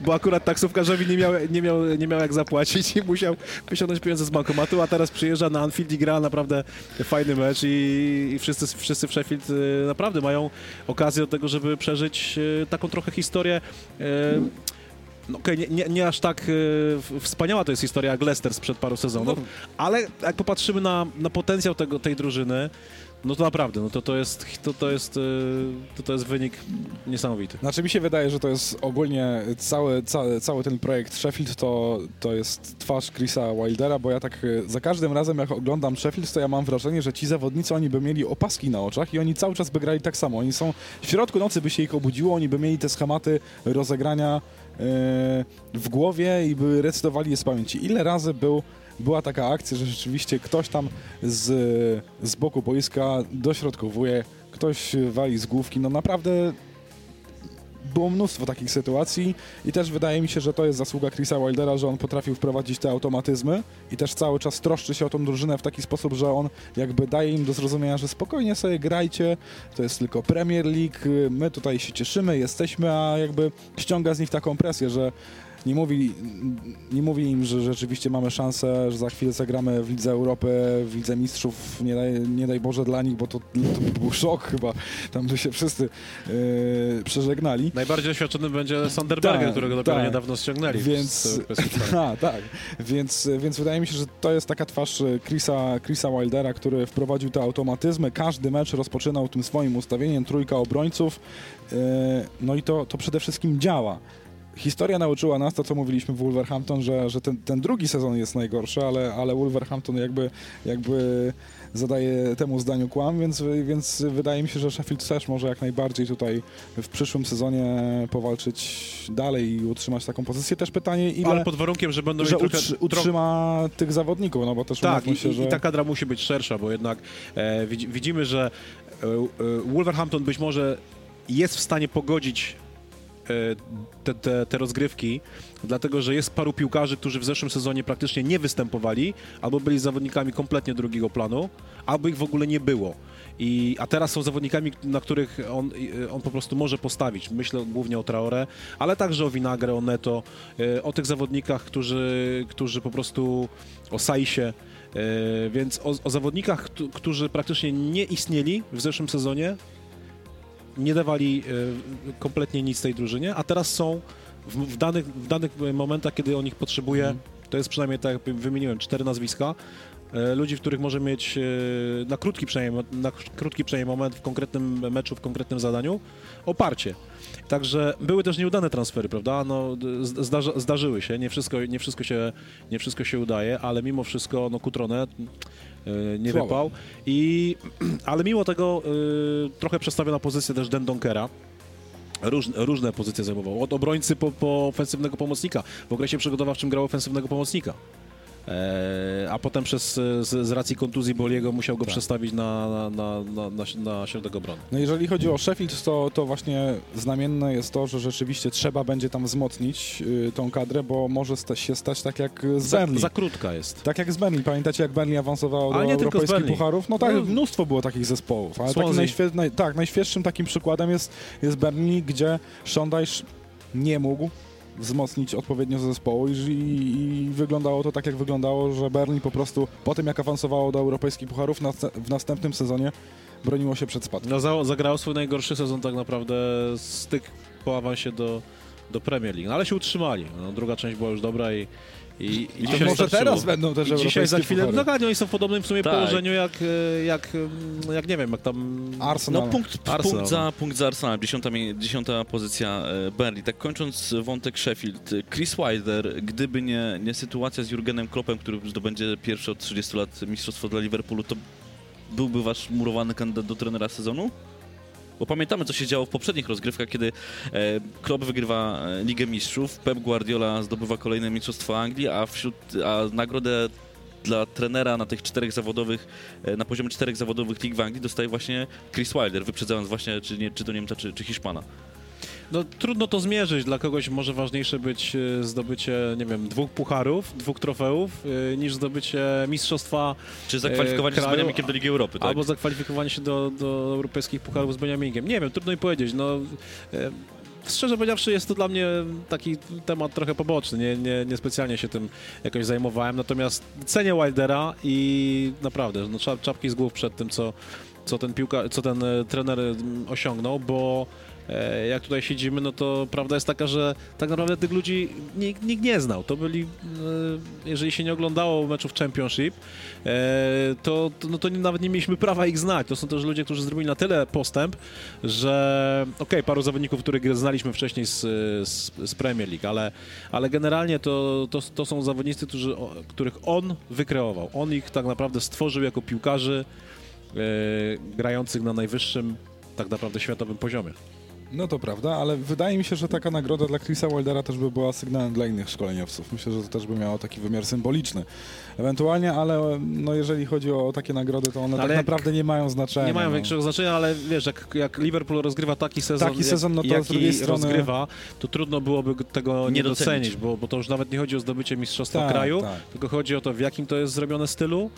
B: bo akurat taksówkarzowi nie miał, nie, miał, nie miał jak zapłacić i musiał wyciągnąć pieniądze z bankomatu, a teraz przyjeżdża na Anfield i gra naprawdę fajny mecz i, i wszyscy, wszyscy w Sheffield e, naprawdę mają okazję do tego, żeby przeżyć e, taką trochę historię e, no okej, nie, nie, nie aż tak wspaniała to jest historia jak Leicester sprzed paru sezonów, ale jak popatrzymy na, na potencjał tego, tej drużyny, no to naprawdę, no to, to, jest, to, to, jest, e, to, to jest wynik niesamowity.
D: Znaczy mi się wydaje, że to jest ogólnie cały, cały, cały ten projekt Sheffield to, to jest twarz Chrisa Wildera, bo ja tak y, za każdym razem jak oglądam Sheffield, to ja mam wrażenie, że ci zawodnicy oni by mieli opaski na oczach i oni cały czas by grali tak samo. Oni są w środku nocy by się ich obudziło, oni by mieli te schematy rozegrania y, w głowie i by recytowali je z pamięci. Ile razy był była taka akcja, że rzeczywiście ktoś tam z, z boku boiska dośrodkowuje, ktoś wali z główki, no naprawdę było mnóstwo takich sytuacji i też wydaje mi się, że to jest zasługa Chrisa Wildera, że on potrafił wprowadzić te automatyzmy i też cały czas troszczy się o tą drużynę w taki sposób, że on jakby daje im do zrozumienia, że spokojnie sobie grajcie, to jest tylko Premier League, my tutaj się cieszymy, jesteśmy, a jakby ściąga z nich taką presję, że nie mówi, nie mówi im, że rzeczywiście mamy szansę, że za chwilę zagramy w Lidze Europy, w Lidze Mistrzów, nie daj, nie daj Boże dla nich, bo to, to by był szok chyba, tam by się wszyscy yy, przeżegnali.
B: Najbardziej doświadczony będzie Sanderberger,
D: Tak,
B: którego dopiero
D: tak.
B: niedawno ściągnęli.
D: Więc, a, tak. Więc, więc wydaje mi się, że to jest taka twarz Chrisa, Chrisa Wildera, który wprowadził te automatyzmy. Każdy mecz rozpoczynał tym swoim ustawieniem, trójka obrońców. E, No i to, to przede wszystkim działa. Historia nauczyła nas to, co mówiliśmy w Wolverhampton, że, że ten, ten drugi sezon jest najgorszy, ale, ale Wolverhampton jakby, jakby zadaje temu zdaniu kłam, więc, więc wydaje mi się, że Sheffield też może jak najbardziej tutaj w przyszłym sezonie powalczyć dalej i utrzymać taką pozycję. Też pytanie, ile
B: Ale pod warunkiem, że będą
D: że
B: trochę,
D: utrzy,
B: tro-
D: utrzyma tych zawodników, no bo też
B: Tak, i,
D: się,
B: i,
D: że...
B: i ta kadra musi być szersza, bo jednak e, widzi, widzimy, że e, e, Wolverhampton być może jest w stanie pogodzić te, te, te rozgrywki, dlatego że jest paru piłkarzy, którzy w zeszłym sezonie praktycznie nie występowali, albo byli zawodnikami kompletnie drugiego planu, albo ich w ogóle nie było. I, a teraz są zawodnikami, na których on, e, on po prostu może postawić. Myślę głównie o Traore, ale także o Vinagre, o Neto, e, o tych zawodnikach, którzy, którzy po prostu o Saisie, E, Więc o, o zawodnikach, któ- którzy praktycznie nie istnieli w zeszłym sezonie, nie dawali e, kompletnie nic tej drużynie, a teraz są w, w, danych, w danych momentach, kiedy on ich potrzebuje, to jest przynajmniej tak, jak wymieniłem, cztery nazwiska, e, ludzi, w których może mieć e, na krótki przynajmniej, na krótki przynajmniej moment w konkretnym meczu, w konkretnym zadaniu oparcie. Także były też nieudane transfery, prawda? No, z- zdarza, zdarzyły się, nie wszystko, nie, wszystko się, nie wszystko się udaje, ale mimo wszystko no, Kutrone nie
D: Słabo.
B: wypał. I, ale mimo tego y, trochę przestawiona pozycja też Den Donkera. Róż, różne pozycje zajmował. Od obrońcy po, po ofensywnego pomocnika. W okresie przygotowawczym grał ofensywnego pomocnika. E, a potem przez, z, z racji kontuzji Boliego musiał go
D: Tak.
B: przestawić na, na, na, na, na, środek obrony.
D: No jeżeli chodzi o Sheffield, to, to właśnie znamienne jest to, że rzeczywiście trzeba będzie tam wzmocnić y, tą kadrę, bo może sta się stać tak jak z
B: Za,
D: Burnley.
B: za krótka jest.
D: Tak jak z Burnley. Pamiętacie, jak Burnley awansowało
B: Ale
D: do europejskich pucharów? No tak,
B: No.
D: mnóstwo było takich zespołów. Ale
B: Swansea.
D: najświe naj tak, najświeższym takim przykładem jest, jest Burnley, gdzie Shondajsz nie mógł wzmocnić odpowiednio zespołu i, i, wyglądało to tak, jak wyglądało, że Burnley po prostu po tym, jak awansowało do europejskich pucharów, na, w następnym sezonie broniło się przed spadkiem.
B: No, za, zagrał swój najgorszy sezon tak naprawdę tych po awansie do, do Premier League. No, ale się utrzymali. No, druga część była już dobra i, i, i dzisiaj
D: może
B: starczyło.
D: teraz będą też
B: I dzisiaj za chwilę,
D: puchary.
B: no tak, oni są w podobnym w sumie
A: Tak.
B: położeniu jak, e, jak, e, jak nie wiem, jak tam...
D: Arsenal.
A: No punkt,
B: Arsenal,
A: punkt, za, punkt za Arsenal, dziesiąta, dziesiąta pozycja e, Burnley. Tak kończąc wątek Sheffield, Chris Wilder, gdyby nie, nie sytuacja z Jurgenem Kloppem, który zdobędzie pierwsze od 30 lat mistrzostwo dla Liverpoolu, to byłby wasz murowany kandydat do trenera sezonu? Bo pamiętamy, co się działo w poprzednich rozgrywkach, kiedy e, Klopp wygrywa e, Ligę Mistrzów, Pep Guardiola zdobywa kolejne mistrzostwo Anglii, a, wśród, a nagrodę dla trenera na tych czterech zawodowych, e, na poziomie czterech zawodowych lig w Anglii dostaje właśnie Chris Wilder, wyprzedzając właśnie czy, nie, czy to Niemca, czy, czy Hiszpana.
B: No trudno to zmierzyć. Dla kogoś może ważniejsze być e, zdobycie, nie wiem, dwóch pucharów, dwóch trofeów, e, niż zdobycie mistrzostwa
A: Czy zakwalifikowanie się z
B: kraju,
A: Beniaminkiem do Ligi Europy, tak?
B: albo zakwalifikowanie się do, do europejskich pucharów z Beniaminkiem. Nie wiem, trudno mi powiedzieć. No, e, szczerze powiedziawszy, jest to dla mnie taki temat trochę poboczny. Nie, nie, nie specjalnie się tym jakoś zajmowałem. Natomiast cenię Wildera i naprawdę, no, czap, czapki z głów przed tym, co, co ten piłka, co ten e, trener mm, osiągnął, bo e, jak tutaj siedzimy, no to prawda jest taka, że tak naprawdę tych ludzi nikt, nikt nie znał. To byli, e, jeżeli się nie oglądało meczów Championship, e, to, to, no to nawet nie mieliśmy prawa ich znać. To są też ludzie, którzy zrobili na tyle postęp, że okej, paru zawodników, których znaliśmy wcześniej z, z, z Premier League, ale, ale generalnie to, to, to są zawodnicy, którzy, których on wykreował. On ich tak naprawdę stworzył jako piłkarzy e, grających na najwyższym tak naprawdę światowym poziomie.
D: No to prawda, ale wydaje mi się, że taka nagroda dla Chrisa Wildera też by była sygnałem dla innych szkoleniowców. Myślę, że to też by miało taki wymiar symboliczny. Ewentualnie, ale no jeżeli chodzi o takie nagrody, to one
B: Ale
D: tak
B: jak-
D: naprawdę nie mają znaczenia.
B: Nie mają
D: no.
B: większego znaczenia, ale wiesz, jak, jak Liverpool rozgrywa taki sezon,
D: Taki sezon, no to
B: jak,
D: z drugiej
B: jaki
D: strony-
B: rozgrywa, to trudno byłoby go- tego nie,
A: Nie
B: docenić,
A: docenić.
B: bo, bo to już nawet nie chodzi o zdobycie mistrzostwa
D: Tak,
B: kraju,
D: tak.
B: tylko chodzi o to, w jakim to jest zrobione stylu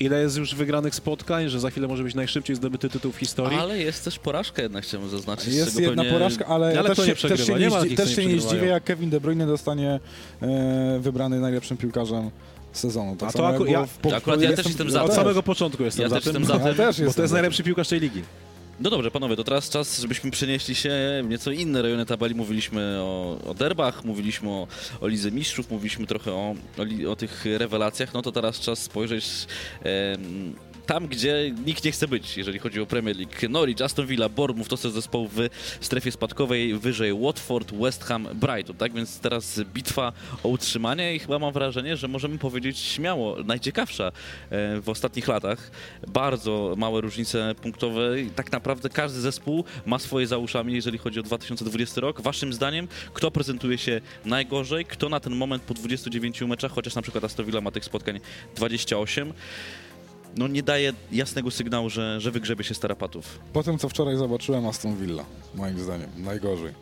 B: ile jest już wygranych spotkań, że za chwilę może być najszybciej zdobyty tytuł w historii.
A: Ale jest też porażka jednak, chciałbym zaznaczyć.
D: Jest jedna
A: pewnie-
D: porażka, ale,
B: Ale
D: też,
B: kto nie
D: się, też
B: przegrywa?
D: się
B: Nie
D: nie, też się nie zdziwię, jak Kevin De Bruyne dostanie e, wybrany najlepszym piłkarzem sezonu. Tak
B: A to aku- ja-
D: w po-
A: Akurat ja też
D: jestem-
A: za
B: Od
A: też.
B: samego początku jestem
A: Ja
B: za
A: też
B: tym,
A: jestem za
D: Ja
A: tym.
D: też
B: bo to jest najlepszy piłkarz tej ligi.
A: No dobrze, panowie, to teraz czas, żebyśmy przenieśli się w nieco inne rejony tabeli. Mówiliśmy o, o derbach, mówiliśmy o, o Lidze Mistrzów, mówiliśmy trochę o, o, o tych rewelacjach. No to teraz czas spojrzeć tam, gdzie nikt nie chce być, jeżeli chodzi o Premier League. Norwich, Aston Villa, Bournemouth to są zespoły w strefie spadkowej, wyżej Watford, West Ham, Brighton. Tak więc teraz bitwa o utrzymanie i chyba mam wrażenie, że możemy powiedzieć śmiało, najciekawsza e, w ostatnich latach. Bardzo małe różnice punktowe i tak naprawdę każdy zespół ma swoje za uszami, jeżeli chodzi o 2020 rok. Waszym zdaniem, kto prezentuje się najgorzej, kto na ten moment po 29 meczach, chociaż na przykład Aston Villa ma tych spotkań 28, no nie daje jasnego sygnału, że, że wygrzebie się starapatów.
D: Po tym, co wczoraj zobaczyłem Aston Villa, moim zdaniem, najgorzej.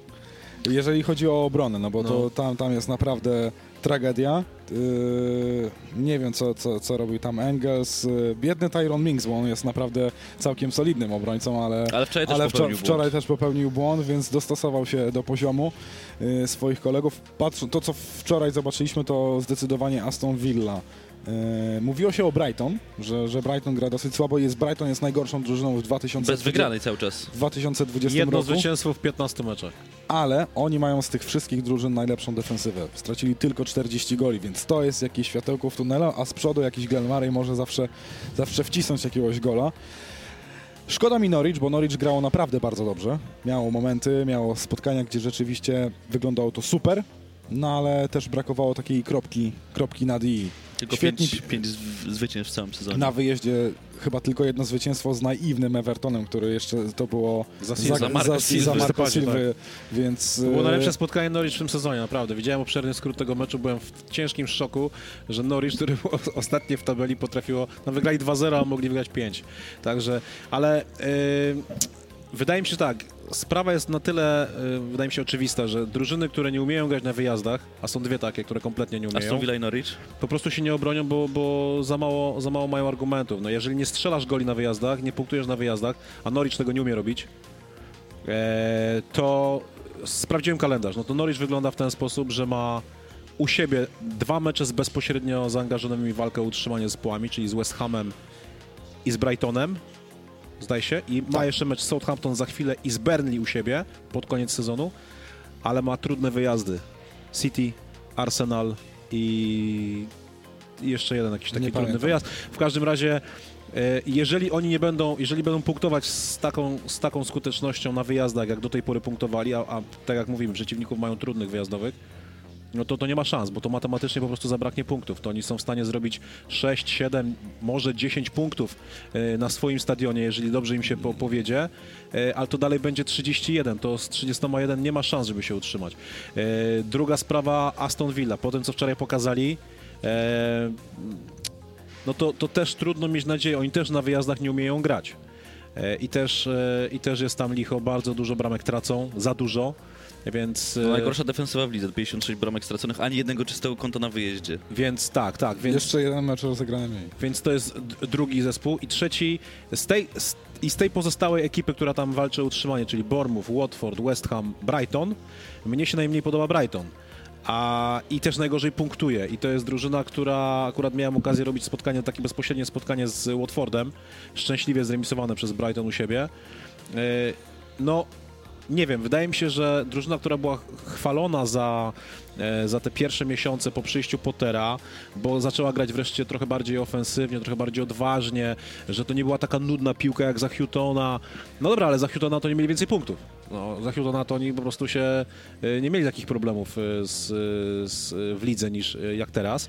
D: Jeżeli chodzi o obronę, no bo to tam, tam jest naprawdę tragedia. Yy, nie wiem, co, co, co robił tam Engels. Yy, biedny Tyron Mings, bo on jest naprawdę całkiem solidnym obrońcą, ale,
A: Ale wczoraj też
D: ale
A: popełnił
D: wczoraj
A: błąd.
D: też popełnił błąd, więc dostosował się do poziomu yy, swoich kolegów. Patrz, to, co wczoraj zobaczyliśmy, to zdecydowanie Aston Villa. Yy, mówiło się o Brighton, że, że Brighton gra dosyć słabo. Jest Brighton jest najgorszą drużyną w 2020
A: Bez wygranej cały czas.
D: w 2020
B: Jedno
D: roku,
B: zwycięstwo w 15 meczach.
D: ale oni mają z tych wszystkich drużyn najlepszą defensywę. Stracili tylko 40 goli, więc to jest jakieś światełko w tunelu, a z przodu jakiś Glenn Murray może zawsze, zawsze wcisnąć jakiegoś gola. Szkoda mi Norwich, bo Norwich grało naprawdę bardzo dobrze. Miało momenty, miało spotkania, gdzie rzeczywiście wyglądało to super, no ale też brakowało takiej kropki, kropki nad i.
A: Tylko
D: Świetni
A: pięć, pięć zw- zwycięstw w całym sezonie.
D: Na wyjeździe chyba tylko jedno zwycięstwo z naiwnym Evertonem, który jeszcze to było
B: Za
D: za,
A: Za Marco
D: za,
A: Silva.
D: za
B: W
D: Marco
B: listopadzie,
D: Silva, więc...
B: To było
D: e,
B: najlepsze spotkanie Norwich w tym sezonie, naprawdę. Widziałem obszerny skrót tego meczu, byłem w ciężkim szoku, że Norwich, który był ostatnie w tabeli, potrafiło, no wygrali 2-0, a mogli wygrać 5. Także, ale yy, wydaje mi się że tak, sprawa jest na tyle, yy, wydaje mi się oczywista, że drużyny, które nie umieją grać na wyjazdach, a są dwie takie, które kompletnie nie umieją,
A: Aston Villa i Norwich?
B: po prostu się nie obronią, bo, bo za, mało, za mało mają argumentów. No jeżeli nie strzelasz goli na wyjazdach, nie punktujesz na wyjazdach, a Norwich tego nie umie robić, e, to sprawdziłem kalendarz. No to Norwich wygląda w ten sposób, że ma u siebie dwa mecze z bezpośrednio zaangażowanymi w walkę o utrzymanie zespołami, czyli z West Hamem i z Brightonem, zdaje się, i ma jeszcze mecz Southampton za chwilę i z Burnley u siebie pod koniec sezonu, ale ma trudne wyjazdy. City, Arsenal i i jeszcze jeden jakiś taki
D: Nie
B: trudny
D: pamiętam.
B: wyjazd. W każdym razie, e, jeżeli oni nie będą, jeżeli będą punktować z taką, z taką skutecznością na wyjazdach, jak do tej pory punktowali, a, a tak jak mówimy, przeciwników mają trudnych wyjazdowych, no to to nie ma szans, bo to matematycznie po prostu zabraknie punktów. To oni są w stanie zrobić 6, 7, może 10 punktów e, na swoim stadionie, jeżeli dobrze im się po, powiedzie, e, ale to dalej będzie 31. To z 31 nie ma szans, żeby się utrzymać. E, Druga sprawa Aston Villa. Po tym, co wczoraj pokazali, no to, to też trudno mieć nadzieję. Oni też na wyjazdach nie umieją grać. I też, I też jest tam licho, bardzo dużo bramek tracą, za dużo, więc...
A: No,
B: e,
A: najgorsza defensywa w lidze, 56 bramek straconych, ani jednego czystego konta na wyjeździe.
B: Więc tak, tak, więc...
D: Jeszcze jeden mecz rozegrany mniej.
B: Więc to jest drugi zespół. I trzeci, z tej, z, i z tej pozostałej ekipy, która tam walczy o utrzymanie, czyli Bournemouth, Watford, West Ham, Brighton, mnie się najmniej podoba Brighton. A, I też najgorzej punktuje. I to jest drużyna, która akurat miałem okazję robić spotkanie, takie bezpośrednie spotkanie z Watfordem, szczęśliwie zremisowane przez Brighton u siebie. Yy, No, nie wiem, wydaje mi się, że drużyna, która była chwalona za, e, za te pierwsze miesiące po przyjściu Pottera, bo zaczęła grać wreszcie trochę bardziej ofensywnie, trochę bardziej odważnie, że to nie była taka nudna piłka jak za Hutona. No dobra, ale za Hutona to nie mieli więcej punktów. No, za Hutona to oni po prostu się e, nie mieli takich problemów e, z, z, w lidze niż jak teraz.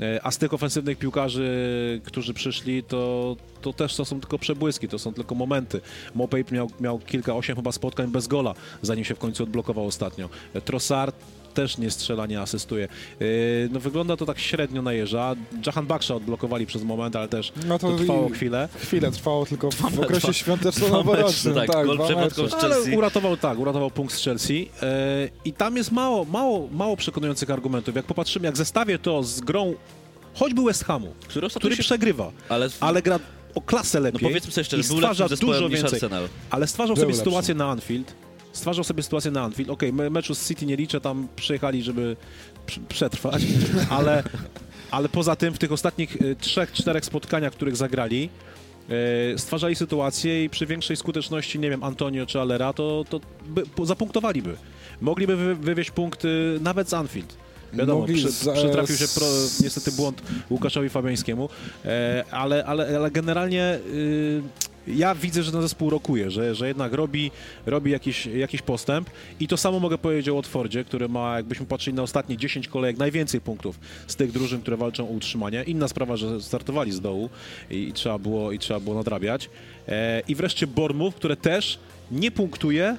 B: E, A z tych ofensywnych piłkarzy, którzy przyszli, to, to też to są tylko przebłyski, to są tylko momenty. Mopey miał, miał kilka, osiem chyba spotkań bez gola, zanim się w końcu odblokował ostatnio. E, Trossard też nie strzela, nie asystuje. E, No wygląda to tak średnio na jeża. Jahan Baksza odblokowali przez moment, ale też
D: No to
B: to trwało
D: i-
B: chwilę.
D: Chwilę trwało tylko w, w okresie świąteczno-noworocznym.
A: mecze, tak, gol z
B: Ale
A: Chelsea.
B: uratował, tak, uratował punkt z Chelsea e, i tam jest mało, mało, mało przekonujących argumentów. Jak popatrzymy, jak zestawię to z grą choćby West Hamu,
A: Który
B: który
A: ostatecznie...
B: przegrywa,
A: Ale,
B: ale gra o klasę
A: no
B: lepiej
A: powiedzmy sobie szczerze,
B: i
A: był
B: stwarza
A: zespołem
B: dużo więcej.
A: Arsenal.
B: Ale stwarzał
D: Był
B: sobie
D: lepszy.
B: sytuację na Anfield. Stwarzał sobie sytuację na Anfield. Okej, me meczu z City nie liczę, tam przyjechali, żeby pr- przetrwać, ale, ale poza tym w tych ostatnich y, trzech, czterech spotkaniach, których zagrali, y, stwarzali sytuację i przy większej skuteczności, nie wiem, Antonio czy Alera, to, to by, zapunktowaliby. Mogliby wy, wywieźć punkty nawet z Anfield. Wiadomo,
D: Mogli
B: przy,
D: z-
B: przytrafił się pro, niestety błąd Łukaszowi Fabiańskiemu, e, ale, ale, ale generalnie y, ja widzę, że ten zespół rokuje, że, że jednak robi, robi jakiś, jakiś postęp i to samo mogę powiedzieć o Watfordzie, który ma, jakbyśmy patrzyli na ostatnie 10 kolejek, najwięcej punktów z tych drużyn, które walczą o utrzymanie. Inna sprawa, że startowali z dołu i, i, trzeba, było, i trzeba było nadrabiać. E, I wreszcie Bournemouth, które też nie punktuje,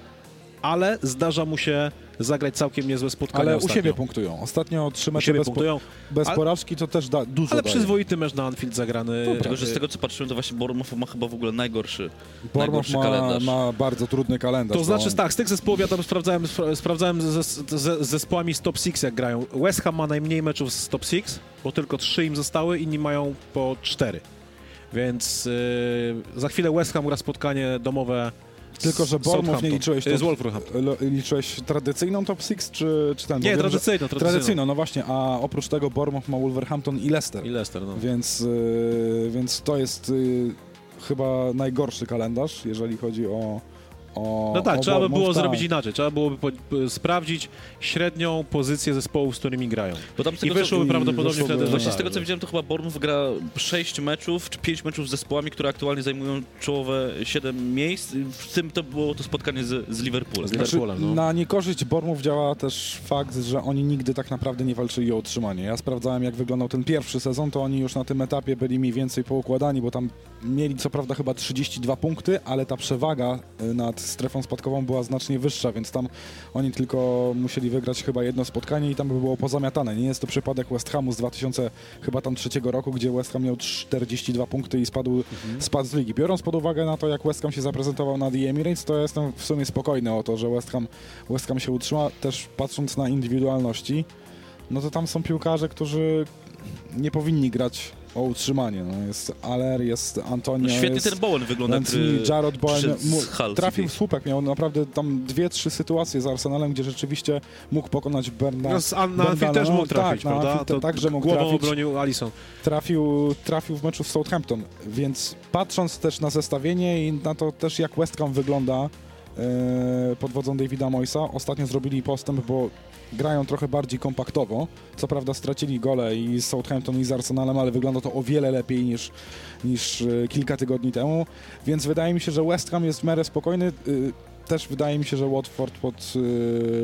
B: ale zdarza mu się zagrać całkiem niezłe spotkania
D: Ale u
B: ostatnio.
D: siebie punktują. Ostatnio trzy
B: U
D: mecze
B: siebie
D: bez, po,
B: punktują,
D: bez porażki to też da, dużo
B: ale
D: daje.
B: przyzwoity mecz na Anfield zagrany.
A: Tylko, że z
B: e,
A: tego co patrzyłem, to właśnie Bournemouth ma chyba w ogóle najgorszy, najgorszy
D: ma,
A: kalendarz.
D: ma bardzo trudny kalendarz.
B: To znaczy
D: bo-
B: tak, z tych zespołów ja tam sprawdzałem, spra- sprawdzałem ze, ze, ze zespołami z top 6 jak grają. West Ham ma najmniej meczów z top 6, bo tylko 3 im zostały, inni mają po 4. Więc yy, za chwilę West Ham gra spotkanie domowe z
D: Tylko, że Bournemouth nie liczyłeś top-
B: Z Wolverhampton.
D: Liczyłeś tradycyjną top 6 czy, czy ten? Bo
B: Nie, tradycyjną. Tradycyjną,
D: no właśnie, a oprócz tego Bournemouth ma Wolverhampton i Leicester.
B: I Leicester, no.
D: Więc, y, więc to jest y, chyba najgorszy kalendarz, jeżeli chodzi o. o
B: No tak,
D: o
B: trzeba by było zrobić inaczej. Trzeba byłoby po, p- sprawdzić średnią pozycję zespołów, z którymi grają.
A: Bo tam z
B: I
A: tego, co-
B: wyszłoby
D: i
B: prawdopodobnie
D: wyszłoby-
B: wtedy... że
A: Właśnie z
B: tak,
A: tego co
B: że-
A: widziałem, to chyba Bournemouth gra 6 meczów, czy 5 meczów z zespołami, które aktualnie zajmują czołowe 7 miejsc. W tym to było to spotkanie z, z Liverpoolem.
B: Z Liverpoolem, no.
D: Na niekorzyść Bormów działa też fakt, że oni nigdy tak naprawdę nie walczyli o utrzymanie. Ja sprawdzałem, jak wyglądał ten pierwszy sezon, to oni już na tym etapie byli mniej więcej poukładani, bo tam mieli co prawda chyba 32 punkty, ale ta przewaga y, nad strefą spadkową była znacznie wyższa, więc tam oni tylko musieli wygrać chyba jedno spotkanie i tam by było pozamiatane. Nie jest to przypadek West Hamu z 2000 chyba tam trzeciego roku, gdzie West Ham miał 42 punkty i spadł, spadł z ligi. Biorąc pod uwagę na to, jak West Ham się zaprezentował na The Emirates, to ja jestem w sumie spokojny o to, że West Ham, West Ham się utrzyma. Też patrząc na indywidualności, no to tam są piłkarze, którzy nie powinni grać o utrzymanie. No jest Aller, jest Antonio,
A: No świetnie
D: jest
A: ten Bowen wygląda, który
D: Jarrod Bowen trafił w słupek, miał naprawdę tam dwie, trzy sytuacje z Arsenalem, gdzie rzeczywiście mógł pokonać Bernda.
B: No, z- a na Anfield też mógł
D: No,
B: trafić,
D: tak, na
B: prawda?
D: Anfield te- także mógł
B: głową
D: trafić.
B: obronił Alisson.
D: Trafił, trafił w meczu z Southampton, więc patrząc też na zestawienie i na to też jak West Ham wygląda e, pod wodzą Davida Moysa, ostatnio zrobili postęp, bo grają trochę bardziej kompaktowo. Co prawda stracili gole i z Southampton i z Arsenalem, ale wygląda to o wiele lepiej niż, niż e, kilka tygodni temu, więc wydaje mi się, że West Ham jest w miarę spokojny. E, też wydaje mi się, że Watford pod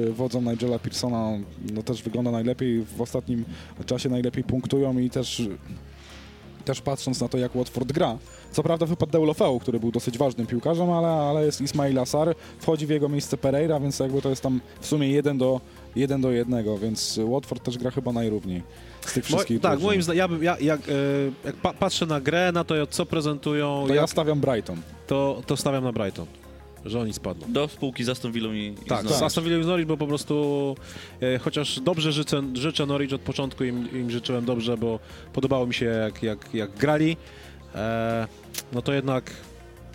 D: e, wodzą Nigela Pearsona no, też wygląda najlepiej, w ostatnim czasie najlepiej punktują i też też patrząc na to, jak Watford gra. Co prawda wypadł Deulofeu, który był dosyć ważnym piłkarzem, ale, ale jest Ismail Assar, wchodzi w jego miejsce Pereira, więc jakby to jest tam w sumie 1 do, 1 do 1, więc Watford też gra chyba najrówniej z tych
B: Mo,
D: wszystkich
B: tak,
D: drużyn.
B: moim zdaniem, ja, bym- ja, jak, e, jak pa, patrzę na grę, na to, co prezentują,
D: To ja
B: jak,
D: stawiam Brighton.
B: to, to stawiam na Brighton, że oni spadną.
A: Do spółki z Aston Villą i, i
B: Tak,
A: z Norwich.
B: z Aston Villa i z Norwich, bo po prostu e, chociaż dobrze życzę, życzę Norwich od początku, im, im życzyłem dobrze, bo podobało mi się jak, jak, jak grali, e, no to jednak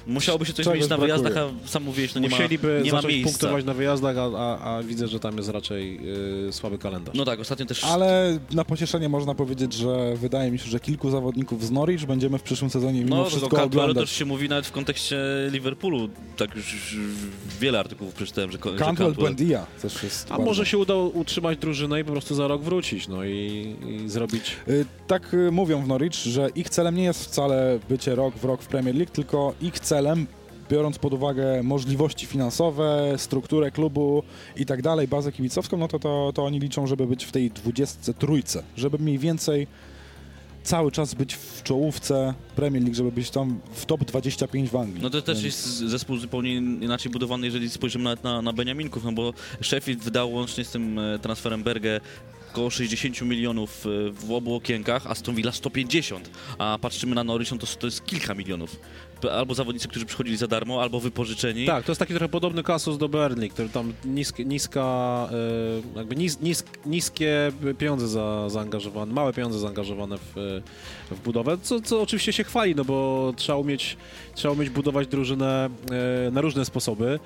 A: Musiałoby się coś
D: Czegoś
A: zmienić na
D: brakuje.
A: wyjazdach, a sam mówiłeś, no nie ma,
B: musieliby
A: nie ma
B: zacząć
A: miejsca.
B: punktować na wyjazdach, a, a, a widzę, że tam jest raczej e, słaby kalendarz.
A: No tak, ostatnio też...
D: Ale na pocieszenie można powiedzieć, że wydaje mi się, że kilku zawodników z Norwich będziemy w przyszłym sezonie mimo
A: No,
D: wszystko
A: Cantwell
D: oglądać.
A: też się mówi nawet w kontekście Liverpoolu. Tak już wiele artykułów przeczytałem, że, że
D: Cantwell
A: Cantwell...
D: Buendia też jest
B: A
D: bardzo-
B: może się uda utrzymać drużynę i po prostu za rok wrócić, no i, i zrobić...
D: Y, Tak y, mówią w Norwich, że ich celem nie jest wcale bycie rok w rok w Premier League, tylko ich celem, biorąc pod uwagę możliwości finansowe, strukturę klubu i tak dalej, bazę kibicowską, no to, to, to oni liczą, żeby być w tej 23, żeby mniej więcej cały czas być w czołówce Premier League, żeby być tam w top 25 w Anglii.
A: No to też
D: Więc-
A: jest zespół zupełnie inaczej budowany, jeżeli spojrzymy nawet na, na Beniaminków, no bo Sheffield wydał łącznie z tym e, transferem Berge około 60 milionów e, w obu okienkach, a Aston Villa 150, a patrzymy na Norwich, no to, to jest kilka milionów. Albo zawodnicy, którzy przychodzili za darmo, albo wypożyczeni.
B: Tak, to jest taki trochę podobny kasus do Burnley, który tam nisk, niska, e, jakby nis, nis, niskie pieniądze za, zaangażowane, małe pieniądze zaangażowane w, e, w budowę, co, co oczywiście się chwali, no bo trzeba umieć, trzeba umieć budować drużynę e, na różne sposoby.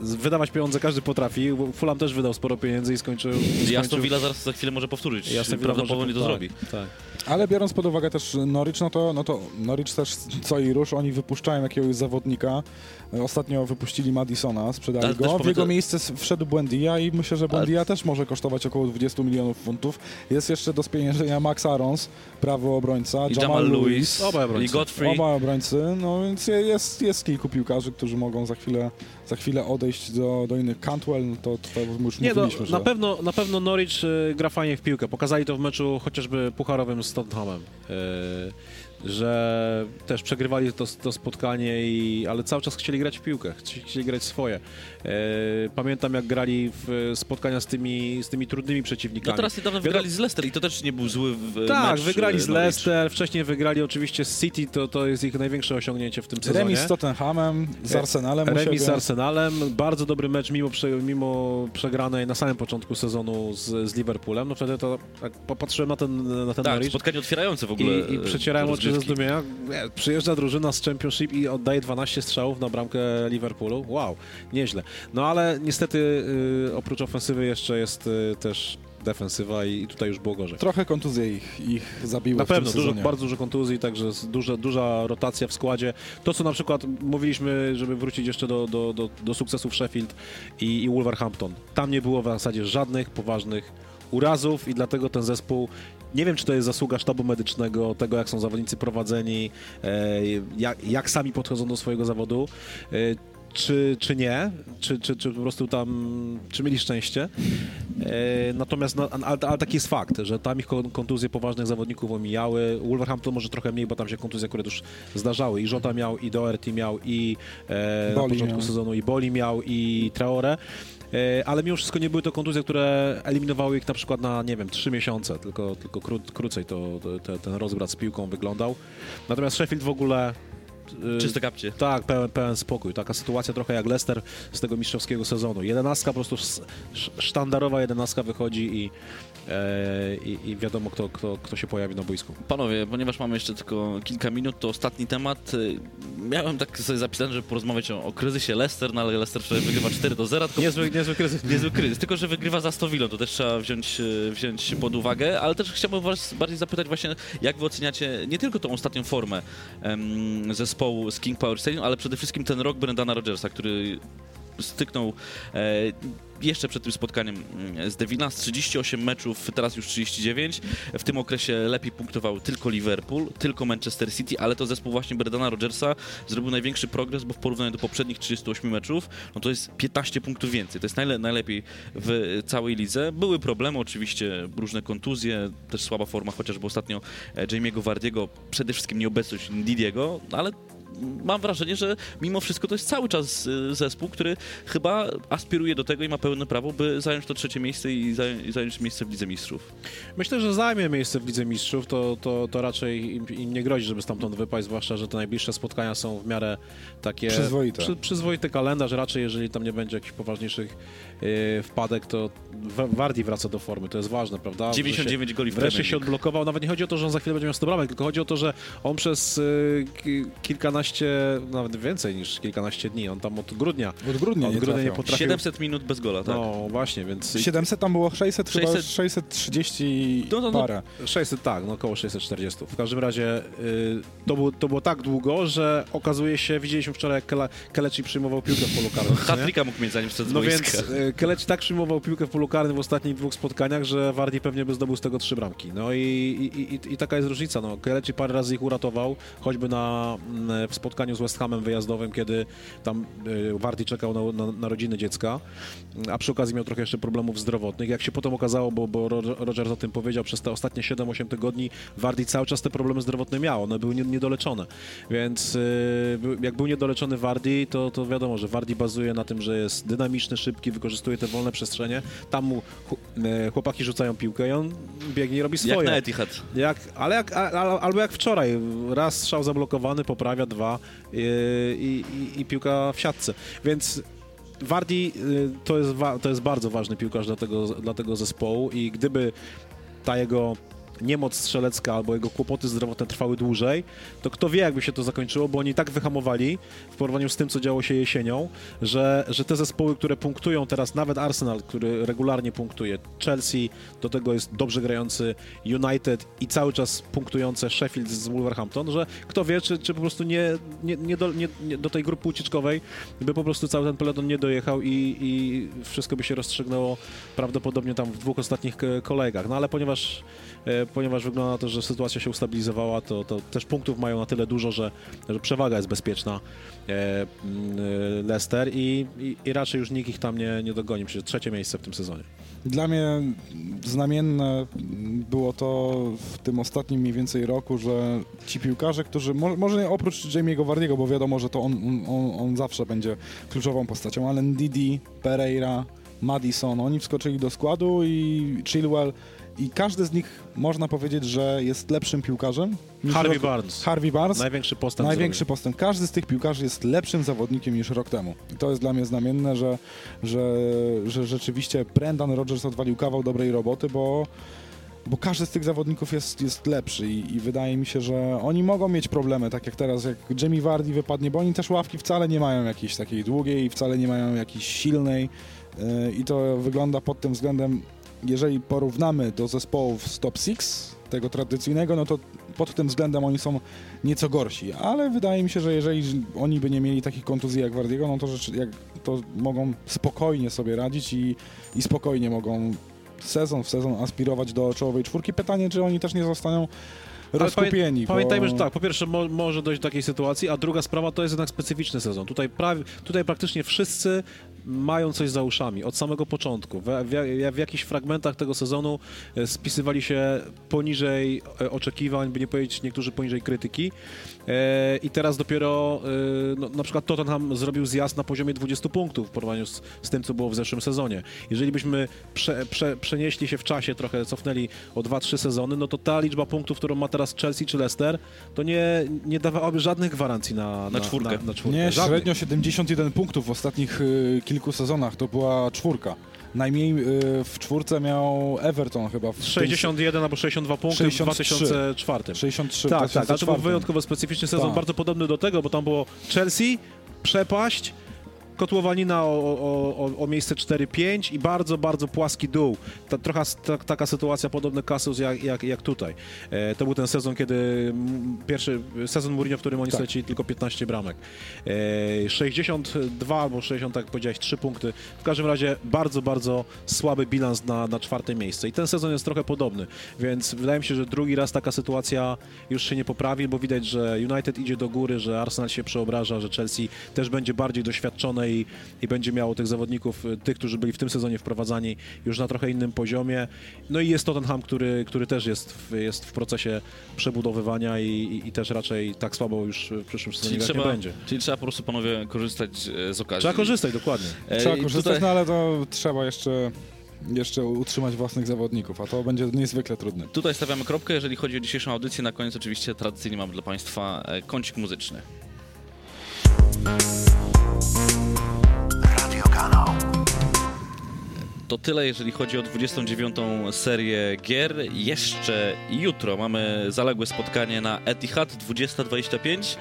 B: Wydawać pieniądze każdy potrafi. Fulham też wydał sporo pieniędzy i skończył... Skończył-
A: Villa zaraz za chwilę może powtórzyć.
B: Villa
A: Prawdopodobnie
B: może-
A: to
B: tak,
A: zrobi.
B: Tak.
D: Ale biorąc pod uwagę też Norwich, no to, no to Norwich też co i rusz, oni wypuszczają jakiegoś zawodnika. Ostatnio wypuścili Madisona, sprzedali
A: Ale
D: go. W jego miejsce wszedł Buendia i myślę, że Buendia też może kosztować około 20 milionów funtów. Jest jeszcze do spieniężenia Max Arons, prawy obrońca,
A: I Jamal Lewis,
B: Obaj
A: i
B: obrońcy.
A: Godfrey.
D: Oba obrońcy, no więc je- jest, jest kilku piłkarzy, którzy mogą za chwilę, za chwilę odejść do, do innych. Cantwell, no to, to już
B: Nie, no,
D: mówiliśmy, że...
B: na, pewno, na pewno Norwich y, gra fajnie w piłkę. Pokazali to w meczu chociażby pucharowym z Tottenham że też przegrywali to, to spotkanie, i, ale cały czas chcieli grać w piłkę, chci- chcieli grać swoje. Y, pamiętam jak grali w spotkania z tymi, z tymi trudnymi przeciwnikami.
A: No teraz niedawno wygrali z Leicester i to też nie był zły w-
B: tak,
A: mecz.
B: wygrali z
A: e, Norwich.
B: Leicester, wcześniej wygrali oczywiście z City, to, to jest ich największe osiągnięcie w tym sezonie.
D: Remis z Tottenhamem, z Arsenalem u
B: Remis z. Arsenalem, bardzo dobry mecz mimo, prze, mimo przegranej na samym początku sezonu z, z Liverpoolem. No wtedy to tak popatrzyłem na ten, na ten
A: Tak,
B: Norwich
A: spotkanie otwierające w ogóle.
B: i, i
A: e,
B: przecierałem oczy
A: rozgrywki.
B: zdumienia. Przyjeżdża drużyna z Championship i oddaje 12 strzałów na bramkę Liverpoolu. Wow, nieźle. No ale niestety y, oprócz ofensywy jeszcze jest y, też defensywa i, tutaj już było gorzej.
D: Trochę kontuzje ich, ich zabiło
B: Na pewno, dużo, bardzo dużo kontuzji, także duża, duża rotacja w składzie. To, co na przykład mówiliśmy, żeby wrócić jeszcze do, do, do, do sukcesów Sheffield i, i Wolverhampton. Tam nie było w zasadzie żadnych poważnych urazów i dlatego ten zespół nie wiem, czy to jest zasługa sztabu medycznego, tego jak są zawodnicy prowadzeni, e, jak, jak sami podchodzą do swojego zawodu, e, czy, czy nie, czy, czy, czy po prostu tam, czy mieli szczęście. E, natomiast, no, ale, ale taki jest fakt, że tam ich kon- kontuzje poważnych zawodników omijały. Wolverhampton może trochę mniej, bo tam się kontuzje akurat już zdarzały. I Żota miał, i Doherty miał, i e, na początku
D: miał.
B: sezonu i Boli miał, i Traore. E, ale mimo wszystko nie były to kontuzje, które eliminowały ich na przykład na, nie wiem, trzy miesiące, tylko, tylko kró, krócej to, to, te- ten rozbrat z piłką wyglądał. Natomiast Sheffield w ogóle... e,
A: Czyste kapcie.
B: tak, pełen, pełen spokój. Taka sytuacja trochę jak Leicester z tego mistrzowskiego sezonu. Jedenastka, po prostu sz- sz- sztandarowa jedenastka wychodzi i, i, i wiadomo, kto, kto, kto się pojawi na boisku.
A: Panowie, ponieważ mamy jeszcze tylko kilka minut, to ostatni temat. Y, Miałem tak sobie zapisane, żeby porozmawiać o, o kryzysie Leicester, no ale Leicester wczoraj wygrywa 4 do 0, tylko
B: Niezły, niezły kryzys.
A: niezły kryzys, tylko że wygrywa za 100 Villą, to też trzeba wziąć, e, wziąć pod uwagę, ale też chciałbym was bardziej zapytać właśnie, jak wy oceniacie nie tylko tą ostatnią formę em, zespołu z King Power Stadium, ale przede wszystkim ten rok Brendana Rodgersa, który styknął e, jeszcze przed tym spotkaniem mm, z Devina z 38 meczów, teraz już 39. W tym okresie lepiej punktował tylko Liverpool, tylko Manchester City, ale to zespół właśnie Bredana Rodgersa zrobił największy progres, bo w porównaniu do poprzednich 38 meczów, no to jest 15 punktów więcej. To jest najle najlepiej w całej lidze. Były problemy, oczywiście różne kontuzje, też słaba forma, chociażby ostatnio e, Jamie'ego Wardiego, przede wszystkim nieobecność Didiego, ale mam wrażenie, że mimo wszystko to jest cały czas y, zespół, który chyba aspiruje do tego i ma pełne prawo, by zająć to trzecie miejsce i zająć, i zająć miejsce w Lidze Mistrzów.
B: Myślę, że zajmie miejsce w Lidze Mistrzów, to, to, to raczej im, im nie grozi, żeby stamtąd wypaść, zwłaszcza, że te najbliższe spotkania są w miarę takie...
D: Przyzwoite.
B: Przy, przyzwoity kalendarz, raczej jeżeli tam nie będzie jakichś poważniejszych e, wpadek, to Wa- Wardi wraca do formy, to jest ważne, prawda? Że
A: 99
B: się,
A: goli w
B: Wreszcie się odblokował, nawet nie chodzi o to, że on za chwilę będzie miał 100 bramek, tylko chodzi o to, że on przez y, ki- kilkanaście, nawet więcej niż kilkanaście dni, on tam od grudnia,
D: Od grudnia
B: od
D: nie
B: grudnia nie potrafił...
A: 700 minut bez gola, tak?
B: No właśnie, więc...
D: 700 tam było 600, chyba
A: 600
D: 630
A: No, no, no.
D: parę.
B: 600, tak, no około 640. W każdym razie y, to, było, to było tak długo, że okazuje się, widzieliśmy wczoraj, jak Kele- Keleci przyjmował piłkę w polu karnym.
A: Hat-tricka mógł mieć zanim z
B: No
A: boiska.
B: więc y, Keleci tak przyjmował piłkę w polu karnym w ostatnich dwóch spotkaniach, że Wardi pewnie by zdobył z tego trzy bramki. No i, i, i, i taka jest różnica. No. Keleci parę razy ich uratował, choćby na, mm, w w spotkaniu z West Hamem wyjazdowym, kiedy tam y, Wardy czekał na, na, na rodziny dziecka, a przy okazji miał trochę jeszcze problemów zdrowotnych. Jak się potem okazało, bo, bo Ro- Rogers o tym powiedział, przez te ostatnie 7-8 tygodni Wardy cały czas te problemy zdrowotne miał, one były nie- niedoleczone. Więc był- jak był niedoleczony Wardy, to, to wiadomo, że Wardy bazuje na tym, że jest dynamiczny, szybki, wykorzystuje te wolne przestrzenie. Tam mu y, chłopaki rzucają piłkę i on biegnie i robi
A: Jak
B: swoje.
A: na Etihad.
B: Jak, ale jak, albo jak wczoraj, raz strzał zablokowany, poprawia dwa yy, i, i, i piłka w siatce. Więc Wardy yy, to jest, to jest bardzo ważny piłkarz dla tego, dla tego zespołu i gdyby ta jego niemoc strzelecka albo jego kłopoty zdrowotne trwały dłużej, to kto wie, jakby się to zakończyło, bo oni tak wyhamowali w porównaniu z tym, co działo się jesienią, że, że te zespoły, które punktują teraz, nawet Arsenal, który regularnie punktuje, Chelsea, do tego jest dobrze grający United i cały czas punktujące Sheffield z Wolverhampton, że kto wie, czy, czy po prostu nie, nie, nie, do, nie, nie do tej grupy ucieczkowej by po prostu cały ten peloton nie dojechał i, i wszystko by się rozstrzygnęło prawdopodobnie tam w dwóch ostatnich k- kolejkach. No ale ponieważ, e, ponieważ wygląda na to, że sytuacja się ustabilizowała, to, to też punktów mają na tyle dużo, że, że przewaga jest bezpieczna e, mm, e, Leicester i, i, i raczej już nikt ich tam nie, nie dogoni. Przecież trzecie miejsce w tym sezonie.
D: Dla mnie znamienne było to w tym ostatnim mniej więcej roku, że ci piłkarze, którzy, mo- może nie oprócz Jamie'ego Wardiego, bo wiadomo, że to on, on, on zawsze będzie kluczową postacią, ale Ndidi, Pereira, Madison, oni wskoczyli do składu i Chilwell i każdy z nich można powiedzieć, że jest lepszym piłkarzem.
B: Harvey
D: rok-
B: Barnes.
D: Harvey Barnes.
B: Największy postęp
D: Największy
B: zrobił.
D: postęp. Każdy z tych piłkarzy jest lepszym zawodnikiem niż rok temu. I to jest dla mnie znamienne, że, że, że rzeczywiście Brendan Rodgers odwalił kawał dobrej roboty, bo, bo każdy z tych zawodników jest, jest lepszy I, i wydaje mi się, że oni mogą mieć problemy, tak jak teraz, jak Jamie Vardy wypadnie, bo oni też ławki wcale nie mają jakiejś takiej długiej, wcale nie mają jakiejś silnej yy, i to wygląda pod tym względem, jeżeli porównamy do zespołów z top 6, tego tradycyjnego, no to pod tym względem oni są nieco gorsi, ale wydaje mi się, że jeżeli oni by nie mieli takich kontuzji jak Wardiego, no to, rzeczy, jak, to mogą spokojnie sobie radzić i, i spokojnie mogą sezon w sezon aspirować do czołowej czwórki. Pytanie, czy oni też nie zostaną rozkupieni.
B: pamię- Pamiętajmy,
D: bo...
B: że tak, po pierwsze mo może dojść do takiej sytuacji, a druga sprawa to jest jednak specyficzny sezon. Tutaj, prawie, tutaj praktycznie wszyscy mają coś za uszami od samego początku. W, w, w jakichś fragmentach tego sezonu e, spisywali się poniżej e, oczekiwań, by nie powiedzieć niektórzy poniżej krytyki. E, I teraz dopiero e, no, na przykład Tottenham zrobił zjazd na poziomie 20 punktów w porównaniu z, z tym, co było w zeszłym sezonie. Jeżeli byśmy prze, prze, przenieśli się w czasie, trochę cofnęli o 2-3 sezony, no to ta liczba punktów, którą ma teraz Chelsea czy Leicester, to nie, nie dawałaby żadnych gwarancji na,
A: Na czwórkę.
B: Na, na czwórkę.
D: Nie,
B: Żadnych.
D: średnio 71 punktów w ostatnich y, kilku sezonach to była czwórka. Najmniej y, w czwórce miał Everton chyba. W tym-
B: 61 albo 62 punkty
D: 63.
B: w 2004.
D: 63 w
B: Tak, tak, ale to był
D: 2004.
B: wyjątkowo specyficzny sezon,
D: Tak.
B: bardzo podobny do tego, bo tam było Chelsea, przepaść, kotłowanina o, o, o, o miejsce 4-5 i bardzo, bardzo płaski dół. Ta, trochę ta, taka sytuacja, podobny kasus jak, jak, jak tutaj. E, to był ten sezon, kiedy pierwszy sezon Mourinho, w którym oni
D: Tak.
B: stracili tylko 15 bramek. E, 62 albo 60, tak jak powiedziałeś, 3 punkty. W każdym razie bardzo, bardzo słaby bilans na, na czwarte miejsce. I ten sezon jest trochę podobny, więc wydaje mi się, że drugi raz taka sytuacja już się nie poprawi, bo widać, że United idzie do góry, że Arsenal się przeobraża, że Chelsea też będzie bardziej doświadczone i, i będzie miało tych zawodników, y, tych, którzy byli w tym sezonie wprowadzani już na trochę innym poziomie. No i jest Tottenham, który, który też jest w, jest w procesie przebudowywania i, i, i też raczej tak słabo już w przyszłym sezonie
A: trzeba,
B: nie będzie.
A: czyli trzeba po prostu, panowie, korzystać e, z okazji.
B: Trzeba korzystać, dokładnie.
A: E,
D: Trzeba korzystać,
A: tutaj-
D: no ale to trzeba jeszcze, jeszcze utrzymać własnych zawodników, a to będzie niezwykle trudne.
A: Tutaj stawiamy kropkę, jeżeli chodzi o dzisiejszą audycję. Na koniec oczywiście tradycyjnie mamy dla Państwa e, kącik muzyczny. To tyle, jeżeli chodzi o 29. serię gier. Jeszcze jutro mamy zaległe spotkanie na Etihad 20.25.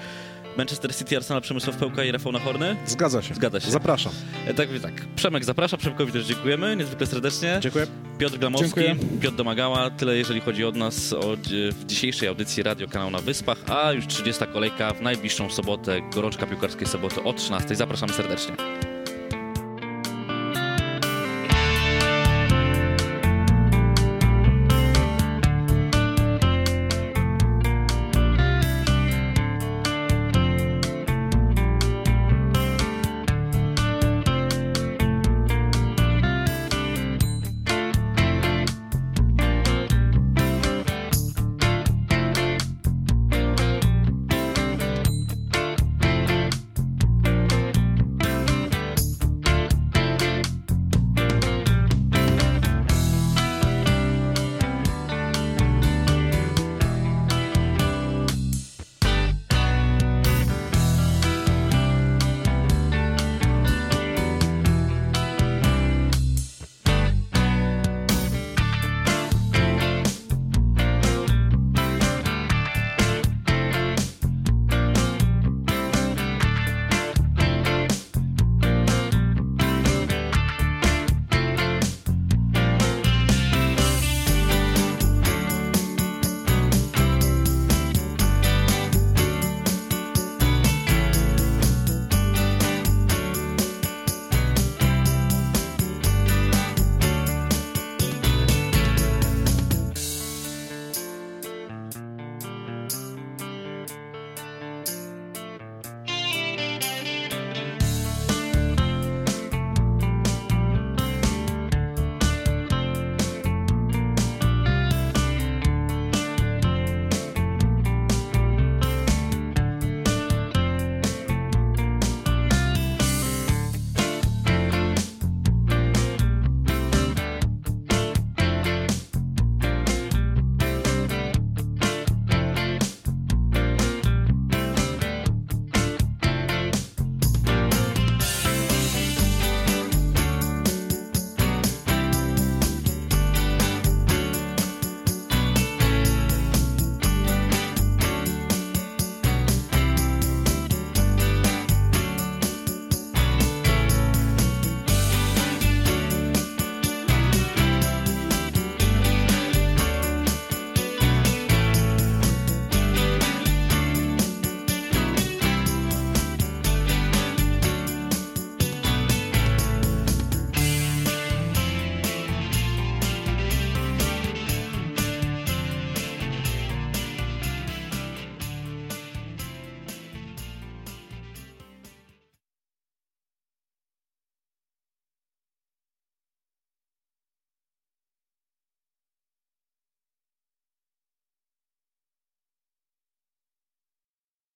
A: Manchester City, Arsenal, Przemysław Pełka i Rafał Nachorny.
B: Zgadza się.
A: Zgadza się.
B: Zapraszam.
A: E, Tak, tak. Przemek zaprasza, Przemkowi też dziękujemy niezwykle serdecznie.
B: Dziękuję.
A: Piotr Glamowski,
D: Dziękuję.
A: Piotr Domagała. Tyle jeżeli chodzi od nas o, dzi- w dzisiejszej audycji Radio Kanał na Wyspach, a już 30 kolejka w najbliższą sobotę, gorączka piłkarskiej soboty o 13. Zapraszamy serdecznie.